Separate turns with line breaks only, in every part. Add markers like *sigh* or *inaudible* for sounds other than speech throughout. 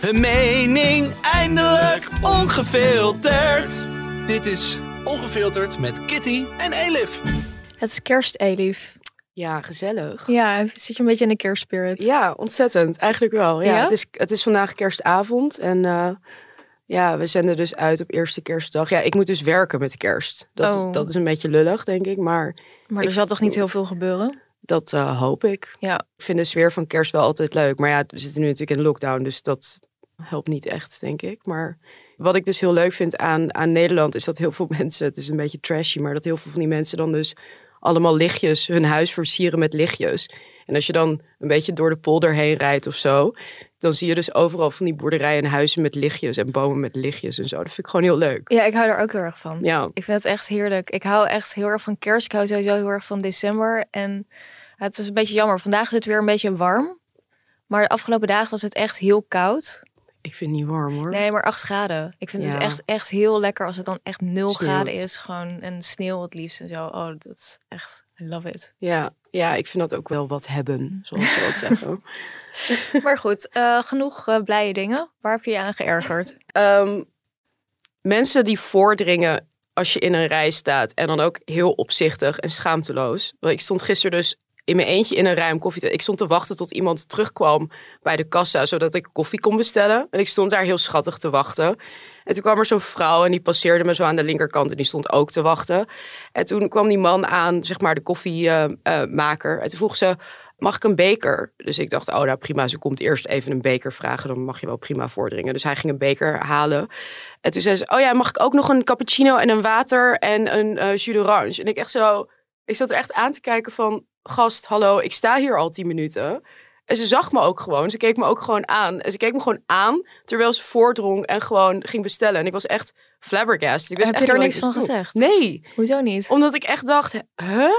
Hun mening eindelijk ongefilterd. Dit is Ongefilterd met Kitty en Elif.
Het is kerst, Elif.
Ja, gezellig.
Ja, zit je een beetje in de kerstspirit?
Ja, ontzettend. Eigenlijk wel. Ja,
Ja?
Het, is, het is vandaag kerstavond en eh, ja, we zenden dus uit op eerste kerstdag. Ja, ik moet dus werken met kerst. Dat,
Oh.
is, dat is een beetje lullig, denk ik, maar
Maar er
Ik-
zal toch niet heel veel gebeuren?
dat eh, hoop ik.
Ja.
Ik vind de sfeer van kerst wel altijd leuk. Maar ja, we zitten nu natuurlijk in lockdown, dus dat helpt niet echt, denk ik. Maar wat ik dus heel leuk vind aan, aan Nederland is dat heel veel *laughs* mensen, het is een beetje trashy, maar dat heel veel van die mensen dan dus allemaal lichtjes, hun huis versieren met lichtjes. En als je dan een beetje door de polder heen rijdt of zo, dan zie je dus overal van die boerderijen en huizen met lichtjes en bomen met lichtjes en zo. Dat vind ik gewoon heel leuk.
Ja, ik hou er ook heel erg van.
Ja,
Ik vind het echt heerlijk. Ik hou echt heel erg van kerst. Ik hou sowieso heel erg van december. En het is een beetje jammer. Vandaag is het weer een beetje warm. Maar de afgelopen dagen was het echt heel koud.
Ik vind het niet warm hoor.
Nee, maar 8 graden. Ik vind het
Ja.
echt, echt heel lekker als het dan echt 0
Sneeuwt.
graden is. Gewoon en sneeuw het liefst en zo. Oh, dat is echt, I love it.
Ja, ja, ik vind dat ook wel wat hebben, zoals ze dat *laughs* zeggen.
Maar goed, eh, genoeg eh, blije dingen. Waar heb je je aan geërgerd? *laughs*
Ehm, mensen die voordringen als je in een rij staat en dan ook heel opzichtig en schaamteloos. Want ik stond gisteren dus in mijn eentje in een ruim koffie. Ik stond te wachten tot iemand terugkwam bij de kassa, zodat ik koffie kon bestellen. En ik stond daar heel schattig te wachten. En toen kwam er zo'n vrouw en die passeerde me zo aan de linkerkant en die stond ook te wachten. En toen kwam die man aan, zeg maar de koffiemaker. en toen vroeg ze, mag ik een beker? Dus ik dacht, oh nou prima, ze komt eerst even een beker vragen. Dan mag je wel prima voordringen. Dus hij ging een beker halen. En toen zei ze, oh ja, mag ik ook nog een cappuccino en een water en een eh jus d'orange? En ik echt zo, ik zat er echt aan te kijken van, gast, hallo, ik sta hier al tien minuten. En ze zag me ook gewoon. Ze keek me ook gewoon aan. En ze keek me gewoon aan terwijl ze voordrong en gewoon ging bestellen. En ik was echt flabbergasted. Ik wist
Heb
echt
je er niks van gezegd?
Nee,
Hoezo niet?
omdat ik echt dacht, huh?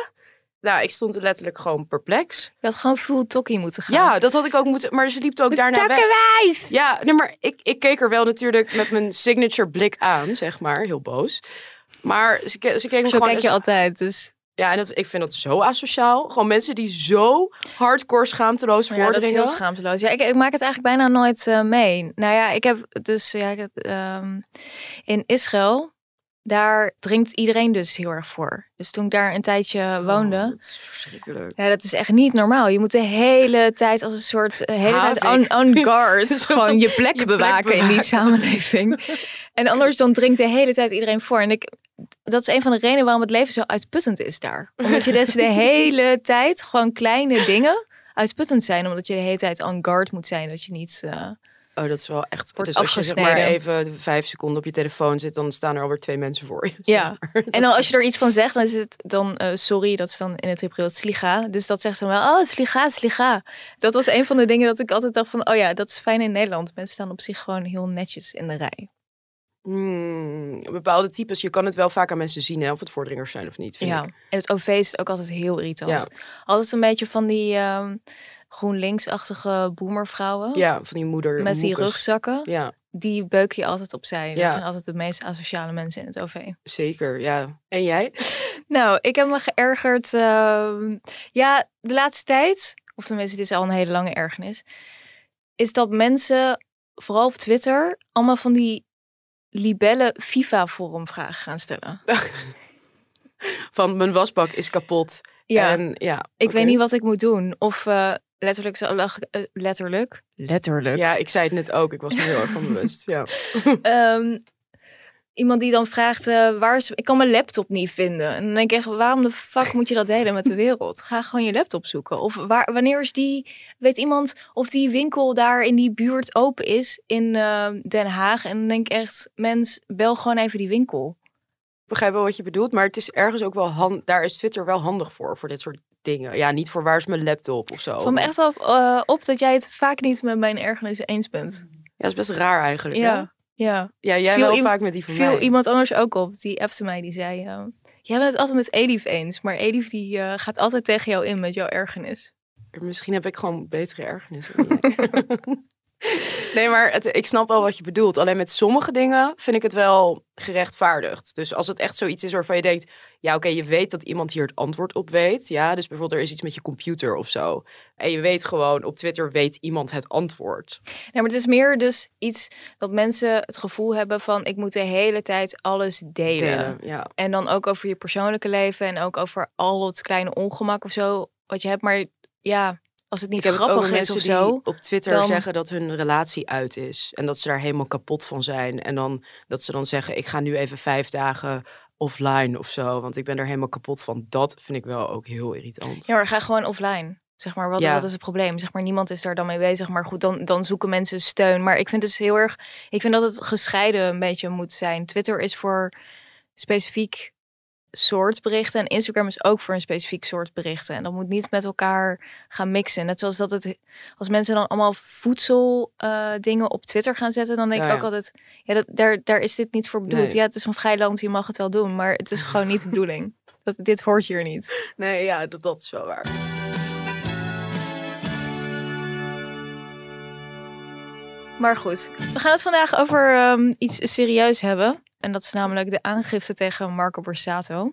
Nou, ik stond letterlijk gewoon perplex.
Je had gewoon full tokkie moeten gaan.
Ja, dat had ik ook moeten. Maar ze liep ook daarna weg.
Takkenwijf!
Ja, nee, maar ik, ik keek er wel natuurlijk met mijn signature blik aan, zeg maar, heel boos. Maar ze, ze keek me
Zo
gewoon.
kijk je altijd, dus...
Ja, en dat, ik vind dat zo asociaal. Gewoon mensen die zo hardcore schaamteloos
Ja, dat is heel schaamteloos. Ja, ik, ik maak het eigenlijk bijna nooit eh, mee. Nou ja, ik heb dus ja, ik heb, ehm, in Israël, daar drinkt iedereen dus heel erg voor. Dus toen ik daar een tijdje woonde,
Oh, dat is verschrikkelijk.
ja, dat is echt niet normaal. Je moet de hele tijd als een soort eh, hele tijd on, on *laughs* guard gewoon je plek
je plek
bewaken in die samenleving. *laughs* en anders dan drinkt de hele tijd iedereen voor. En ik, dat is een van de redenen waarom het leven zo uitputtend is daar. Omdat je dus de *laughs* hele tijd gewoon kleine dingen uitputtend zijn. Omdat je de hele tijd on guard moet zijn. Dat je niet... eh,
Oh, dat is wel echt.
Wordt
dus als je zeg maar even vijf seconden op je telefoon zit, dan staan er alweer twee mensen voor je.
Ja. *laughs* En dan als je er iets van zegt, dan is het dan eh, sorry, dat is dan in het Hebreeuws sliga. Dus dat zegt dan wel, oh sliga, sliga. Dat was een van de dingen dat ik altijd dacht van, oh ja, dat is fijn in Nederland. Mensen staan op zich gewoon heel netjes in de rij.
Hmm, bepaalde types, je kan het wel vaak aan mensen zien, hè, of het voordringers zijn of niet. Vind
Ja.
ik.
En het OV is ook altijd heel irritant.
Ja.
Altijd een beetje van die ehm GroenLinks-achtige boomervrouwen.
ja, van die moeder.
Met die rugzakken.
Ja,
Die beuk je altijd opzij. Dat
Ja.
zijn altijd de meest asociale mensen in het OV.
zeker. Ja. En jij?
Nou, ik heb me geërgerd. ehm, ja, de laatste tijd, of tenminste, dit is al een hele lange ergernis. Is dat mensen, vooral op Twitter, allemaal van die libelle FIFA-forum vragen gaan stellen. *laughs*
Van mijn wasbak is kapot.
Ja,
En, ja
ik weet niet wat ik moet doen. Of eh, letterlijk, zo lag, eh, letterlijk, letterlijk.
Ja, ik zei het net ook. Ik was me heel erg van bewust. *laughs* Ja.
Ehm, iemand die dan vraagt, eh, waar is, ik kan mijn laptop niet vinden. En dan denk ik echt, waarom de fuck moet je dat delen met de wereld? Ga gewoon je laptop zoeken. Of waar, wanneer is die, weet iemand of die winkel daar in die buurt open is in eh, Den Haag? En dan denk ik echt, mens, bel gewoon even die winkel.
Ik begrijp wel wat je bedoelt, maar het is ergens ook wel hand, daar is Twitter wel handig voor, voor dit soort dingen. Ja, niet voor waar is mijn laptop of zo.
Van me echt wel eh, op dat jij het vaak niet met mijn ergernissen eens bent.
Ja, dat is best raar eigenlijk.
Ja.
Ja.
Ja,
Ja, jij
Viel
wel vaak met die van
viel
mij.
iemand anders ook op. Die appte mij, die zei... eh, jij bent het altijd met Elif eens. Maar Elif die eh, gaat altijd tegen jou in met jouw ergernis.
Misschien heb ik gewoon betere ergernissen. *laughs* *laughs* *laughs* nee, maar het, ik snap wel wat je bedoelt. Alleen met sommige dingen vind ik het wel gerechtvaardigd. Dus als het echt zoiets is waarvan je denkt... Ja, oké, je weet dat iemand hier het antwoord op weet. Ja, dus bijvoorbeeld er is iets met je computer of zo. En je weet gewoon, op Twitter weet iemand het antwoord.
Nee, maar het is meer dus iets dat mensen het gevoel hebben van... ik moet de hele tijd alles delen.
Delen, ja.
En dan ook over je persoonlijke leven en ook over al het kleine ongemak of zo wat je hebt. Maar ja, als het niet
Ik heb het ook
grappig
met
is of
mensen
zo.
die op Twitter
dan-
zeggen dat hun relatie uit is. En dat ze daar helemaal kapot van zijn. En dan dat ze dan zeggen, ik ga nu even vijf dagen offline of zo. Want ik ben er helemaal kapot van. Dat vind ik wel ook heel irritant.
Ja, maar ga gewoon offline. Zeg maar, wat,
Ja.
wat is het probleem? Zeg maar, niemand is daar dan mee bezig. Maar goed, dan, dan zoeken mensen steun. Maar ik vind het dus heel erg... Ik vind dat het gescheiden een beetje moet zijn. Twitter is voor specifiek soort berichten. En Instagram is ook voor een specifiek soort berichten. En dat moet niet met elkaar gaan mixen. Net zoals dat het... Als mensen dan allemaal voedsel eh, dingen op Twitter gaan zetten... dan denk
Ja,
ik ook
ja.
altijd... Ja, dat, daar, daar is dit niet voor bedoeld.
Nee.
Ja, het is een vrij land, je mag het wel doen. Maar het is gewoon niet de *laughs* bedoeling. Dat, dit hoort hier niet.
Nee, ja, dat, dat is wel waar.
Maar goed, we gaan het vandaag over ehm, iets serieus hebben. En dat is namelijk de aangifte tegen Marco Borsato.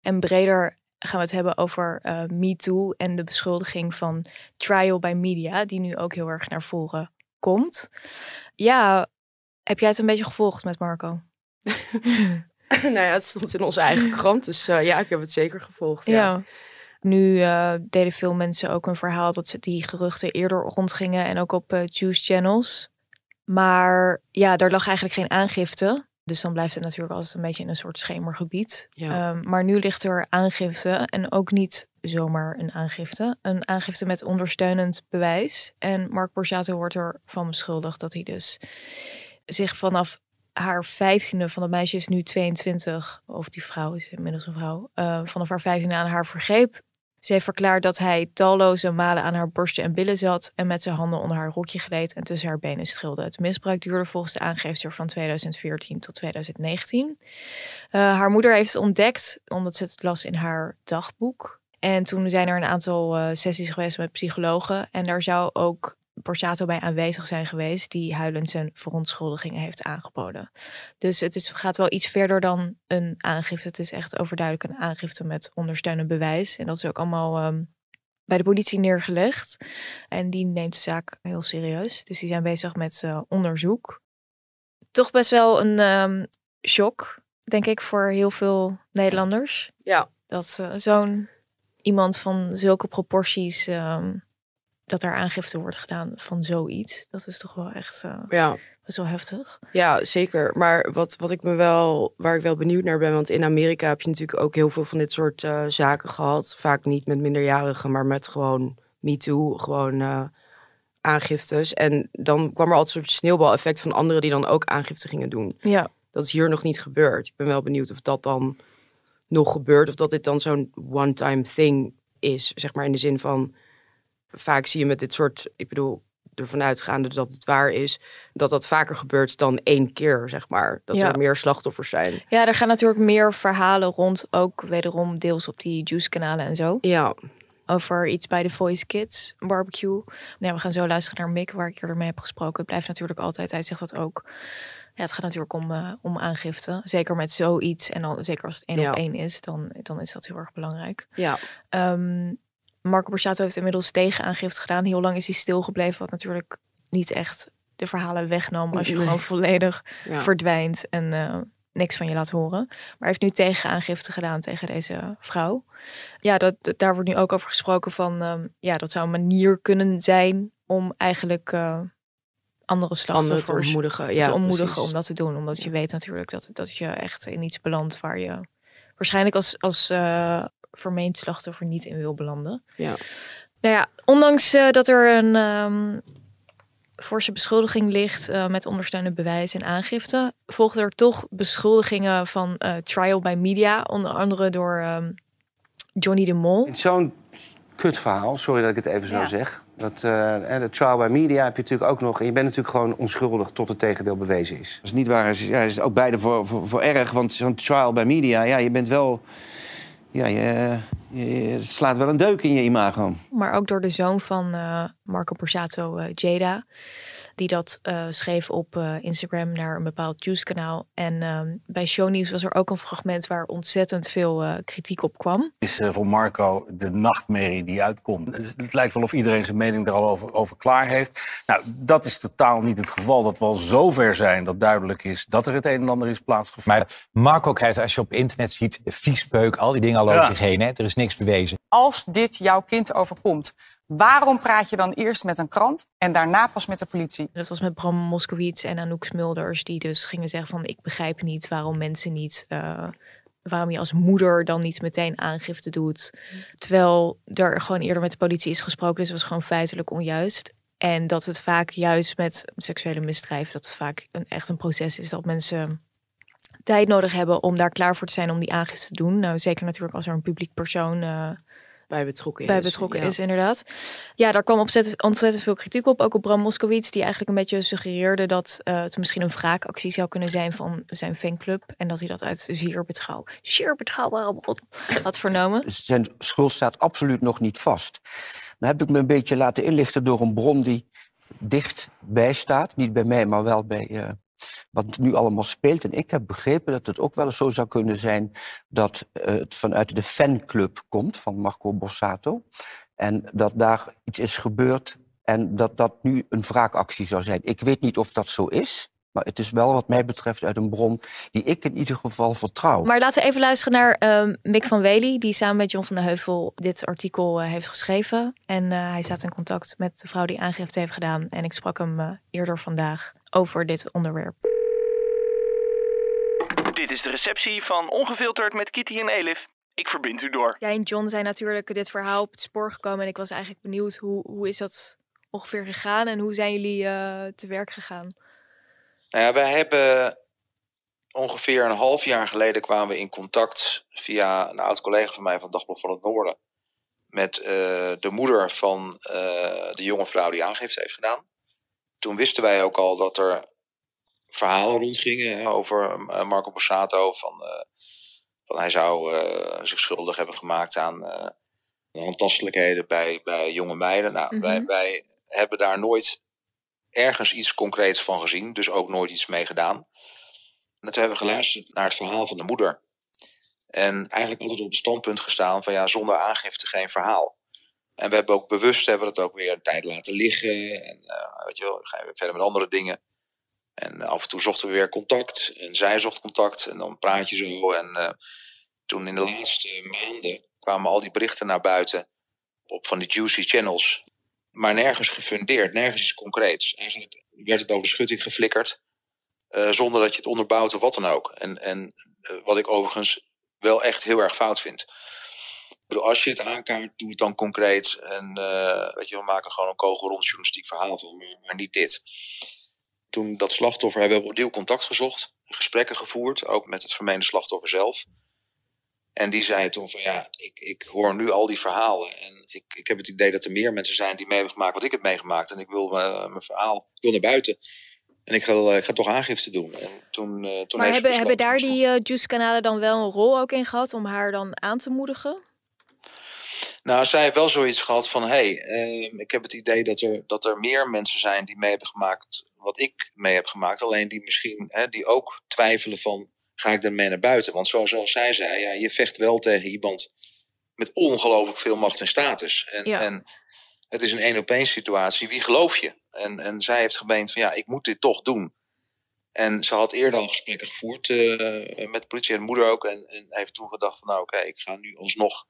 En breder gaan we het hebben over eh MeToo en de beschuldiging van trial by media, die nu ook heel erg naar voren komt. Ja, heb jij het een beetje gevolgd met Marco? *laughs*
nou ja, het stond in onze eigen krant. Dus eh, ja, ik heb het zeker gevolgd. Ja.
Ja. Nu eh, deden veel mensen ook een verhaal dat ze die geruchten eerder rondgingen en ook op eh Juice channels. Maar ja, daar lag eigenlijk geen aangifte. Dus dan blijft het natuurlijk altijd een beetje in een soort schemergebied.
Ja.
Ehm, maar nu ligt er aangifte en ook niet zomaar een aangifte. Een aangifte met ondersteunend bewijs. En Mark Borsato wordt ervan beschuldigd dat hij dus zich vanaf haar vijftiende, van dat meisje is nu 22, of die vrouw is inmiddels een vrouw, eh, vanaf haar vijftiende aan haar vergreep. Ze heeft verklaard dat hij talloze malen aan haar borsten en billen zat en met zijn handen onder haar rokje gleed en tussen haar benen streelde. Het misbruik duurde volgens de aangifster van 2014 tot 2019. Eh, haar moeder heeft het ontdekt omdat ze het las in haar dagboek. En toen zijn er een aantal eh, sessies geweest met psychologen en daar zou ook Borsato bij aanwezig zijn geweest die huilend zijn verontschuldigingen heeft aangeboden. Dus het is, gaat wel iets verder dan een aangifte. Het is echt overduidelijk een aangifte met ondersteunend bewijs. En dat is ook allemaal ehm, bij de politie neergelegd. En die neemt de zaak heel serieus. Dus die zijn bezig met eh, onderzoek. Toch best wel een ehm, shock, denk ik, voor heel veel Nederlanders.
Ja.
Dat eh, zo'n iemand van zulke proporties, ehm, dat daar aangifte wordt gedaan van zoiets. Dat is toch wel echt eh,
ja.
best wel heftig.
Ja, zeker. Maar wat, wat ik me wel, waar ik wel benieuwd naar ben, want in Amerika heb je natuurlijk ook heel veel van dit soort eh, zaken gehad. Vaak niet met minderjarigen, maar met gewoon MeToo, gewoon eh, aangiftes. En dan kwam er altijd een soort sneeuwbaleffect van anderen die dan ook aangifte gingen doen.
Ja,
Dat is hier nog niet gebeurd. Ik ben wel benieuwd of dat dan nog gebeurt, of dat dit dan zo'n one-time thing is, zeg maar in de zin van vaak zie je met dit soort, ik bedoel, ervan uitgaande dat het waar is, dat dat vaker gebeurt dan één keer, zeg maar. Dat
Ja.
er meer slachtoffers zijn.
Ja, er gaan natuurlijk meer verhalen rond, ook wederom deels op die Juice-kanalen en zo.
Ja,
Over iets bij de Voice Kids barbecue. Ja, we gaan zo luisteren naar Mick, waar ik eerder mee heb gesproken. Het blijft natuurlijk altijd, hij zegt dat ook. Ja, het gaat natuurlijk om, eh, om aangifte. Zeker met zoiets. En dan, zeker als het één
Ja.
op één is, dan, dan is dat heel erg belangrijk.
ja,
Ehm Marco Borsato heeft inmiddels tegenaangifte gedaan. Heel lang is hij stilgebleven, wat natuurlijk niet echt de verhalen wegnam als je
Nee.
gewoon volledig
ja.
verdwijnt en eh, niks van je laat horen. Maar hij heeft nu tegenaangifte gedaan tegen deze vrouw. Ja, dat, daar wordt nu ook over gesproken van, ehm, ja, dat zou een manier kunnen zijn om eigenlijk eh, andere
anderen te
slachtoffers
ontmoedigen. Ja,
te ontmoedigen
precies.
om dat te doen. Omdat je weet natuurlijk dat, dat je echt in iets belandt waar je waarschijnlijk als, als eh, vermeend slachtoffer niet in wil belanden.
Ja.
Nou ja, ondanks eh, dat er een ehm forse beschuldiging ligt eh, met ondersteunend bewijs en aangifte, volgen er toch beschuldigingen van eh, trial by media, onder andere door ehm, Johnny de Mol.
Zo'n kutverhaal, sorry dat ik het even zo
Ja.
zeg. Dat, uh, de trial by media heb je natuurlijk ook nog. En je bent natuurlijk gewoon onschuldig tot het tegendeel bewezen is. Als het niet waar is, ja, is het ook beide voor, voor, voor erg. Want zo'n trial by media, ja, je bent wel ja, je, slaat wel een deuk in je imago.
Maar ook door de zoon van uh, Marco Borsato, uh, Jada die dat uh, schreef op uh, Instagram naar een bepaald Juice-kanaal. En um, bij Shownieuws was er ook een fragment waar ontzettend veel uh, kritiek op kwam.
Is voor Marco de nachtmerrie die uitkomt. Het lijkt wel of iedereen zijn mening er al over, over klaar heeft. Nou, dat is totaal niet het geval. Dat we al zover zijn dat duidelijk is dat er het een en ander is plaatsgevonden.
Maar Marco krijgt, als je op internet ziet, viespeuk, al die dingen al over ja. zich heen. Hè? Er is niks bewezen.
Als dit jouw kind overkomt, Waarom praat je dan eerst met een krant en daarna pas met de politie?
Dat was met Bram Moskowitz en Anouk Smulders, die dus gingen zeggen van ik begrijp niet waarom mensen niet, uh, waarom je als moeder dan niet meteen aangifte doet. Terwijl er gewoon eerder met de politie is gesproken, dus het was gewoon feitelijk onjuist. En dat het vaak juist met seksuele misdrijven, dat het vaak een, echt een proces is dat mensen tijd nodig hebben om daar klaar voor te zijn om die aangifte te doen. Nou, zeker natuurlijk als er een publiek persoon uh,
bij betrokken
bij betrokken is, inderdaad. Ja, daar kwam ontzettend, ontzettend veel kritiek op. Ook op Bram Moskowitz, die eigenlijk een beetje suggereerde dat uh, het misschien een wraakactie zou kunnen zijn van zijn fanclub. En dat hij dat uit zeer betrouw, zeer betrouwbare bron had vernomen.
Zijn schuld staat absoluut nog niet vast. Dan heb ik me een beetje laten inlichten door een bron die dichtbij staat. Niet bij mij, maar wel bij uh, wat nu allemaal speelt. En ik heb begrepen dat het ook wel eens zo zou kunnen zijn dat uh, het vanuit de fanclub komt van Marco Borsato. En dat daar iets is gebeurd en dat dat nu een wraakactie zou zijn. Ik weet niet of dat zo is. Maar het is wel wat mij betreft uit een bron die ik in ieder geval vertrouw.
Maar laten we even luisteren naar uh, Mick van Wely, die samen met John van der Heuvel dit artikel uh, heeft geschreven. En uh, hij staat in contact met de vrouw die aangifte heeft gedaan. En ik sprak hem eerder vandaag over dit onderwerp.
Dit is de receptie van Ongefilterd met Kitty en Elif. Ik verbind u door.
Jij en John zijn natuurlijk dit verhaal op het spoor gekomen. En ik was eigenlijk benieuwd, hoe, hoe is dat ongeveer gegaan? En hoe zijn jullie te werk gegaan?
Nou ja, wij hebben ongeveer een half jaar geleden kwamen we in contact via een oud collega van mij van Dagblad van het Noorden. Met uh, de moeder van uh, de jonge vrouw die aangifte heeft gedaan. Toen wisten wij ook al dat er verhalen rondgingen over uh, Marco Borsato. Van, van hij zou zich schuldig hebben gemaakt aan handtastelijkheden bij, bij jonge meiden. Nou, mm -hmm. wij, wij hebben daar nooit ergens iets concreets van gezien, dus ook nooit iets mee gedaan. En toen hebben we geluisterd naar het verhaal van de moeder. En eigenlijk altijd op het standpunt gestaan van ja, zonder aangifte geen verhaal. En we hebben ook bewust hebben we het ook weer een tijd laten liggen. En uh, weet je wel, gaan we verder met andere dingen. En af en toe zochten we weer contact. En zij zocht contact. En dan praat je zo. En uh, toen in de laatste maanden kwamen al die berichten naar buiten. Op van die juicy channels maar nergens gefundeerd, nergens iets concreets. Eigenlijk werd het over de schutting geflikkerd, uh, zonder dat je het onderbouwt of wat dan ook. En, en wat ik overigens wel echt heel erg fout vind. Ik bedoel, als je het aankaart, doe het dan concreet. En weet je, we maken gewoon een kogelrond journalistiek verhaal van, maar niet dit. Toen dat slachtoffer hebben we opnieuw contact gezocht, gesprekken gevoerd, ook met het vermeende slachtoffer zelf. En die zei toen van ja, ik, ik hoor nu al die verhalen. En ik, ik heb het idee dat er meer mensen zijn die mee hebben gemaakt wat ik heb meegemaakt. En ik wil uh, mijn verhaal, ik wil naar buiten. En ik ga, uh, ik ga toch aangifte doen. En toen, uh, toen
maar hebben, hebben daar die uh, Juice-kanalen dan wel een rol ook in gehad om haar dan aan te moedigen?
Nou, zij heeft wel zoiets gehad van: hé, hey, ehm, ik heb het idee dat er, dat er meer mensen zijn die mee hebben gemaakt wat ik mee heb gemaakt. Alleen die misschien, hè, die ook twijfelen van ga ik daarmee naar buiten? Want zoals, zij zei, ja, je vecht wel tegen iemand met ongelooflijk veel macht en status. En, ja. en het is een één op één situatie. Wie geloof je? En, en zij heeft gemeend van ja, ik moet dit toch doen. En ze had eerder al gesprekken gevoerd uh, met de politie en de moeder ook. En, en heeft toen gedacht van nou oké, okay, ik ga nu alsnog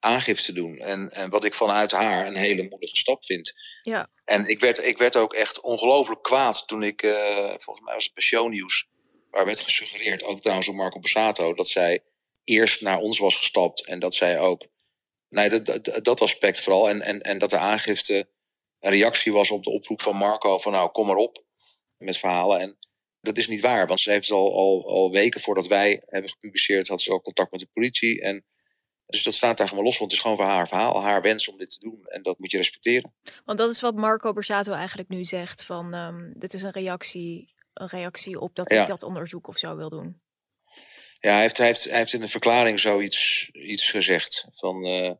aangifte doen. En, en wat ik vanuit haar een hele moedige stap vind.
Ja.
En ik werd, ik werd ook echt ongelooflijk kwaad toen ik, uh, volgens mij was het bij Shownieuws waar werd gesuggereerd, ook trouwens door Marco Borsato, dat zij eerst naar ons was gestapt en dat zij ook. Nee, dat, dat, dat aspect vooral. En, en, en dat de aangifte een reactie was op de oproep van Marco: van nou, kom maar op met verhalen. En dat is niet waar, want ze heeft al, al, al weken voordat wij hebben gepubliceerd, had ze al contact met de politie. En Dus dat staat daar gewoon los, want het is gewoon voor haar verhaal, haar wens om dit te doen. En dat moet je respecteren.
Want dat is wat Marco Borsato eigenlijk nu zegt. Van ehm, dit is een reactie, een reactie op dat
Ja.
ik dat onderzoek of zo wil doen.
Ja, hij heeft, hij heeft, hij heeft in de verklaring zoiets iets gezegd. Van, eh,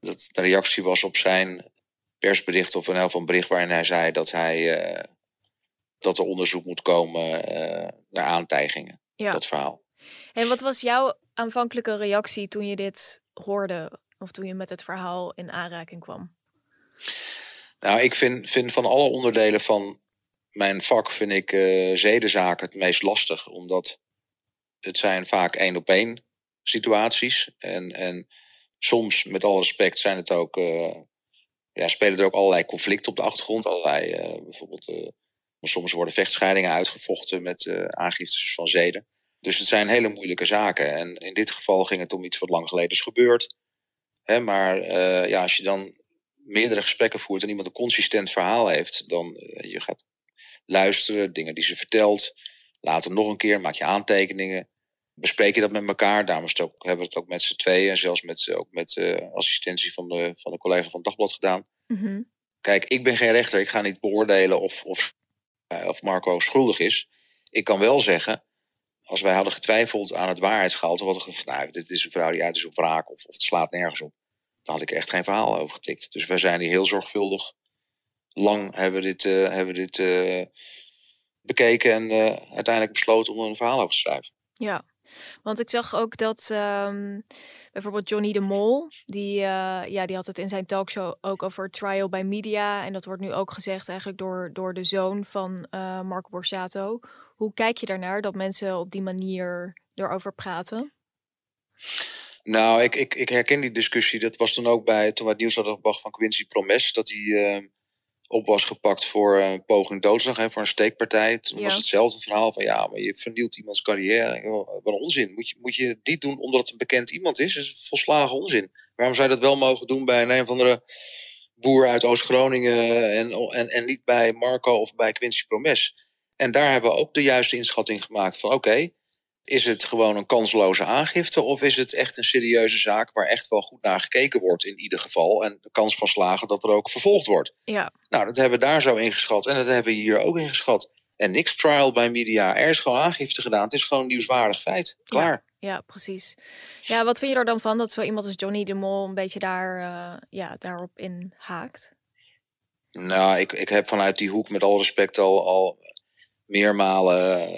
dat een reactie was op zijn persbericht, of een bericht waarin hij zei dat, hij, eh, dat er onderzoek moet komen eh, naar aantijgingen.
Ja.
Dat verhaal.
En wat was jouw aanvankelijke reactie toen je dit hoorde? Of toen je met het verhaal in aanraking kwam?
Nou, ik vind, vind van alle onderdelen van mijn vak vind ik eh, zedenzaken het meest lastig. Omdat het zijn vaak één op één situaties. En, en soms, met alle respect, zijn het ook, eh, ja, spelen er ook allerlei conflicten op de achtergrond. Allerlei, eh, bijvoorbeeld, soms worden vechtscheidingen uitgevochten met aangiftes van zeden. Dus het zijn hele moeilijke zaken. En in dit geval ging het om iets wat lang geleden is gebeurd. Hè, maar eh, ja, als je dan meerdere gesprekken voert en iemand een consistent verhaal heeft, dan uh, je gaat luisteren, dingen die ze vertelt, later nog een keer, maak je aantekeningen, bespreek je dat met elkaar. Daarom ook, hebben we het ook met z'n tweeën en zelfs met, ook met uh, assistentie van de, van de collega van het Dagblad gedaan.
Mhm.
Kijk, ik ben geen rechter, ik ga niet beoordelen of, of, of Marco schuldig is. Ik kan wel zeggen, als wij hadden getwijfeld aan het waarheidsgehalte, wat er nou, dit is een vrouw die uit is op wraak of, of het slaat nergens op dan had ik echt geen verhaal over getikt. Dus wij zijn hier heel zorgvuldig. Lang hebben we dit, uh, hebben we dit uh, bekeken en uh, uiteindelijk besloten om er een verhaal over te schrijven.
Ja, want ik zag ook dat um, bijvoorbeeld Johnny de Mol, die, ja, die had het in zijn talkshow ook over trial by media. En dat wordt nu ook gezegd eigenlijk door, door de zoon van uh, Marco Borsato. Hoe kijk je daarnaar dat mensen op die manier erover praten?
Nou, ik, ik, ik herken die discussie. Dat was toen ook bij, toen we het nieuws hadden gebracht van Quincy Promes, dat hij uh, op was gepakt voor een poging doodslag, hè, voor een steekpartij. Toen
Ja.
was hetzelfde verhaal van ja, maar je vernielt iemands carrière. Wat een onzin. Moet je, moet je niet doen omdat het een bekend iemand is? Dat is volslagen onzin. Waarom zou je dat wel mogen doen bij een, een of andere boer uit Oost-Groningen en, en, en niet bij Marco of bij Quincy Promes? En daar hebben we ook de juiste inschatting gemaakt van oké, is het gewoon een kansloze aangifte of is het echt een serieuze zaak waar echt wel goed naar gekeken wordt in ieder geval en de kans van slagen dat er ook vervolgd wordt?
Ja,
Nou, dat hebben we daar zo ingeschat en dat hebben we hier ook ingeschat. En niks trial bij media. Er is gewoon aangifte gedaan. Het is gewoon een nieuwswaardig feit. Klaar.
ja, precies. Ja, wat vind je er dan van dat zo iemand als Johnny de Mol een beetje daar, uh, ja, daarop in haakt?
Nou, ik, ik heb vanuit die hoek met alle respect al, al meermalen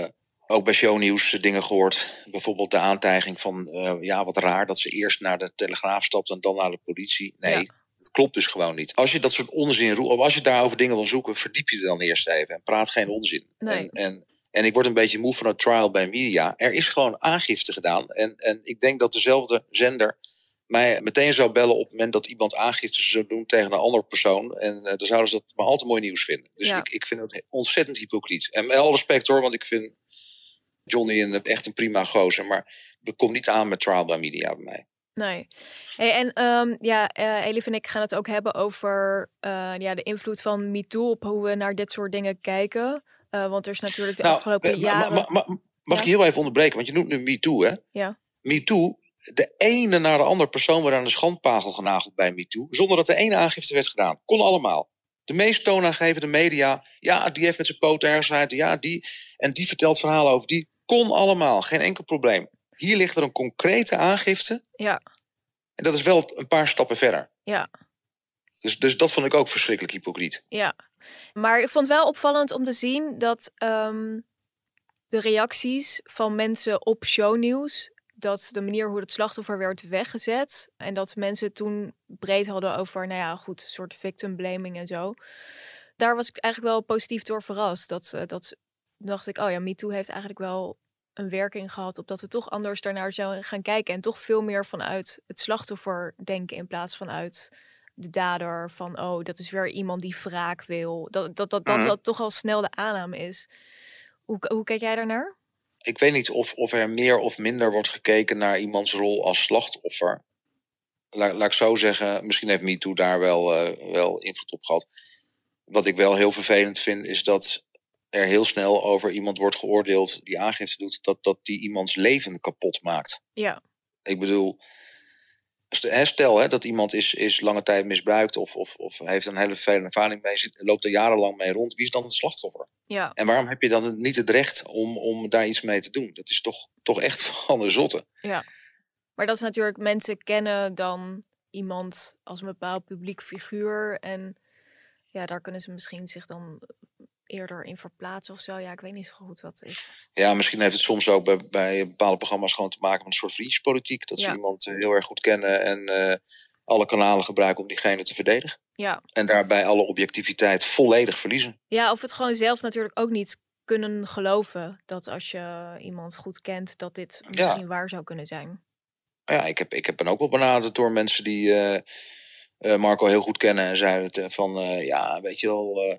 uh, ook bij shownieuws dingen gehoord. Bijvoorbeeld de aantijging van, uh, ja, wat raar dat ze eerst naar de Telegraaf stapt en dan naar de politie. Nee, ja. het klopt dus gewoon niet. Als je dat soort onzin roept, of als je daarover dingen wil zoeken, verdiep je er dan eerst even en praat geen onzin.
Nee.
En, en, en ik word een beetje moe van het trial bij media. Er is gewoon aangifte gedaan. En, en ik denk dat dezelfde zender mij meteen zou bellen op het moment dat iemand aangifte zou doen tegen een andere persoon. En uh, dan zouden ze dat maar al te mooi nieuws vinden. Dus
Ja.
ik, ik vind het ontzettend hypocriet. En met alle respect hoor, want ik vind Johnny een, echt een prima gozer. Maar er komt niet aan met trial by media bij mij.
Nee. Hey, en ehm, ja, eh Elif en ik gaan het ook hebben over eh, ja, de invloed van MeToo op hoe we naar dit soort dingen kijken. Eh, want er is natuurlijk de afgelopen
eh, ma-
jaren...
ma- ma- mag
Ja.
ik je heel even onderbreken? Want je noemt nu MeToo, hè?
Ja.
MeToo, de ene na de andere persoon werd aan de schandpagel genageld bij MeToo. Zonder dat er één aangifte werd gedaan. Kon allemaal. De meest toonaangevende media, ja, die heeft met zijn poot ergens uit. Ja, die. En die vertelt verhalen over die. Kon allemaal, geen enkel probleem. Hier ligt er een concrete aangifte.
Ja,
En dat is wel een paar stappen verder.
ja,
Dus, dus dat vond ik ook verschrikkelijk hypocriet.
ja. Maar ik vond wel opvallend om te zien dat ehm, de reacties van mensen op shownieuws... dat de manier hoe het slachtoffer werd weggezet... en dat mensen toen breed hadden over, nou ja, goed, een soort victim blaming en zo... daar was ik eigenlijk wel positief door verrast. Dat, eh, dat dacht ik, oh ja, MeToo heeft eigenlijk wel een werking gehad... op dat we toch anders daarnaar zouden gaan kijken... en toch veel meer vanuit het slachtoffer denken... in plaats van uit de dader van, oh, dat is weer iemand die wraak wil. Dat dat, dat, dat,
Mhm.
dat toch al snel de aanname is. Hoe, hoe kijk jij daarnaar?
Ik weet niet of, of er meer of minder wordt gekeken naar iemands rol als slachtoffer. La, laat ik zo zeggen, misschien heeft MeToo daar wel, eh, wel invloed op gehad. Wat ik wel heel vervelend vind, is dat er heel snel over iemand wordt geoordeeld die aangifte doet, dat, dat die iemands leven kapot maakt.
Ja,
Ik bedoel, stel hè, dat iemand is, is lange tijd misbruikt of, of, of heeft een hele vervelende ervaring mee, zit, loopt er jarenlang mee rond. Wie is dan het slachtoffer?
Ja.
En waarom heb je dan niet het recht om, om daar iets mee te doen? Dat is toch, toch echt *laughs* van de zotte.
Ja. Maar dat is natuurlijk, mensen kennen dan iemand als een bepaald publiek figuur. En ja, daar kunnen ze misschien zich dan eerder in verplaatsen of zo. Ja, ik weet niet zo goed wat het is.
Ja, misschien heeft het soms ook bij, bij bepaalde programma's gewoon te maken met een soort vriendjespolitiek. Dat ze iemand eh, heel erg goed kennen en eh, alle kanalen gebruiken om diegene te verdedigen.
Ja.
En daarbij alle objectiviteit volledig verliezen.
ja, of het gewoon zelf natuurlijk ook niet kunnen geloven. Dat als je iemand goed kent, dat dit
Ja.
misschien waar zou kunnen zijn.
Ja, ik, heb, ik heb ben ook wel benaderd door mensen die eh, Marco heel goed kennen. En zeiden het, van, ja, weet je wel,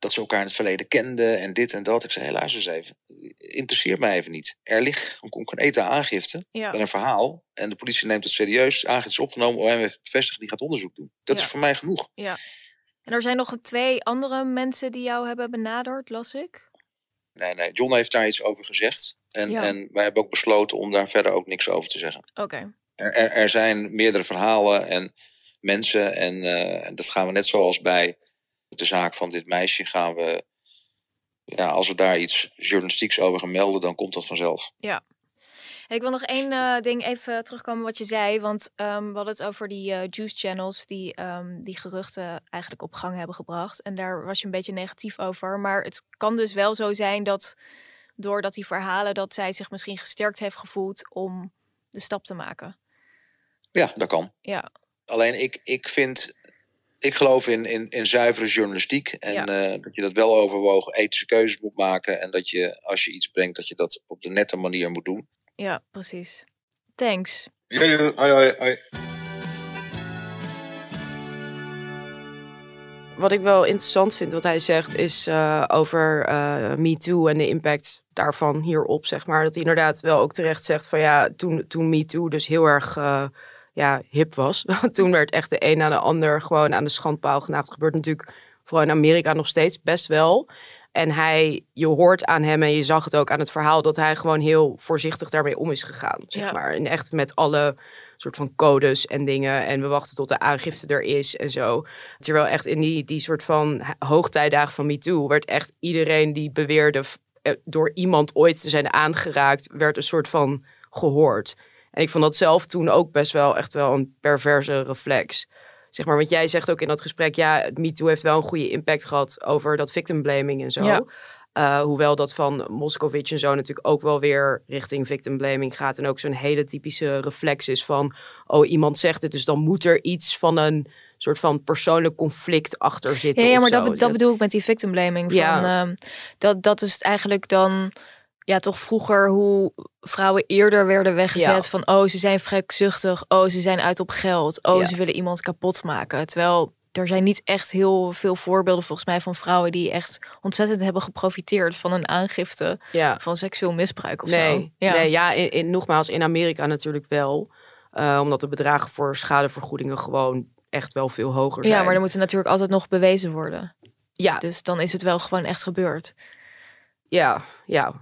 dat ze elkaar in het verleden kenden en dit en dat. Ik zei, luister eens even. Interesseert mij even niet. Er ligt een concrete aangifte
Ja.
met een verhaal. En de politie neemt het serieus. Aangifte is opgenomen, OM heeft bevestigd, die gaat onderzoek doen. Dat
Ja.
is voor mij genoeg.
Ja. En er zijn nog twee andere mensen die jou hebben benaderd, las ik.
Nee, nee, John heeft daar iets over gezegd. En,
Ja.
en wij hebben ook besloten om daar verder ook niks over te zeggen.
Oké.
Er, er, er zijn meerdere verhalen en mensen. En eh, en dat gaan we net zoals bij de zaak van dit meisje. Gaan we, ja, als we daar iets journalistieks over gaan melden, dan komt dat vanzelf.
Ja. En ik wil nog één eh, ding even terugkomen wat je zei. Want ehm, we hadden het over die eh, juice channels die ehm, die geruchten eigenlijk op gang hebben gebracht. En daar was je een beetje negatief over. Maar het kan dus wel zo zijn dat doordat die verhalen dat zij zich misschien gesterkt heeft gevoeld om de stap te maken.
Ja, dat kan.
Ja,
Alleen ik, ik vind. Ik geloof in, in, in zuivere journalistiek. En
Ja.
eh, dat je dat wel overwogen ethische keuzes moet maken. En dat je, als je iets brengt, dat je dat op de nette manier moet doen.
ja, precies. Thanks.
Ja, ja, hoi, hoi, hoi.
Wat ik wel interessant vind wat hij zegt is eh, over eh MeToo en de impact daarvan hierop, zeg maar. Dat hij inderdaad wel ook terecht zegt van ja, toen, toen MeToo dus heel erg eh, ja, hip was. *laughs* toen werd echt de een na de ander gewoon aan de schandpaal genaagd. Dat gebeurt natuurlijk vooral in Amerika nog steeds best wel. En hij, je hoort aan hem en je zag het ook aan het verhaal dat hij gewoon heel voorzichtig daarmee om is gegaan. Zeg
Ja.
maar. En echt met alle soort van codes en dingen. En we wachten tot de aangifte er is en zo. Terwijl echt in die, die soort van hoogtijdagen van MeToo werd echt iedereen die beweerde eh, door iemand ooit te zijn aangeraakt, werd een soort van gehoord. En ik vond dat zelf toen ook best wel echt wel een perverse reflex. Zeg maar, want jij zegt ook in dat gesprek, ja, het MeToo heeft wel een goede impact gehad over dat victim blaming en zo.
Ja.
Uh, hoewel dat van Moscovic en zo natuurlijk ook wel weer richting victim blaming gaat. En ook zo'n hele typische reflex is van... oh, iemand zegt het, dus dan moet er iets van een soort van persoonlijk conflict achter zitten.
Ja, ja maar dat, be- dat bedoel ik met die victim blaming.
Ja.
Van, ehm, dat, dat is het eigenlijk dan, ja, toch vroeger hoe vrouwen eerder werden weggezet.
Ja.
Van, oh, ze zijn wrekzuchtig. Oh, ze zijn uit op geld. Oh,
Ja.
ze willen iemand kapot maken. Terwijl er zijn niet echt heel veel voorbeelden volgens mij van vrouwen die echt ontzettend hebben geprofiteerd van een aangifte
Ja.
van seksueel misbruik of
nee,
zo. Ja.
nee, ja, in, in- nogmaals, in Amerika natuurlijk wel. Uh, omdat de bedragen voor schadevergoedingen gewoon echt wel veel hoger zijn.
ja, maar er natuurlijk altijd nog bewezen worden.
Ja.
Dus dan is het wel gewoon echt gebeurd.
Ja, ja.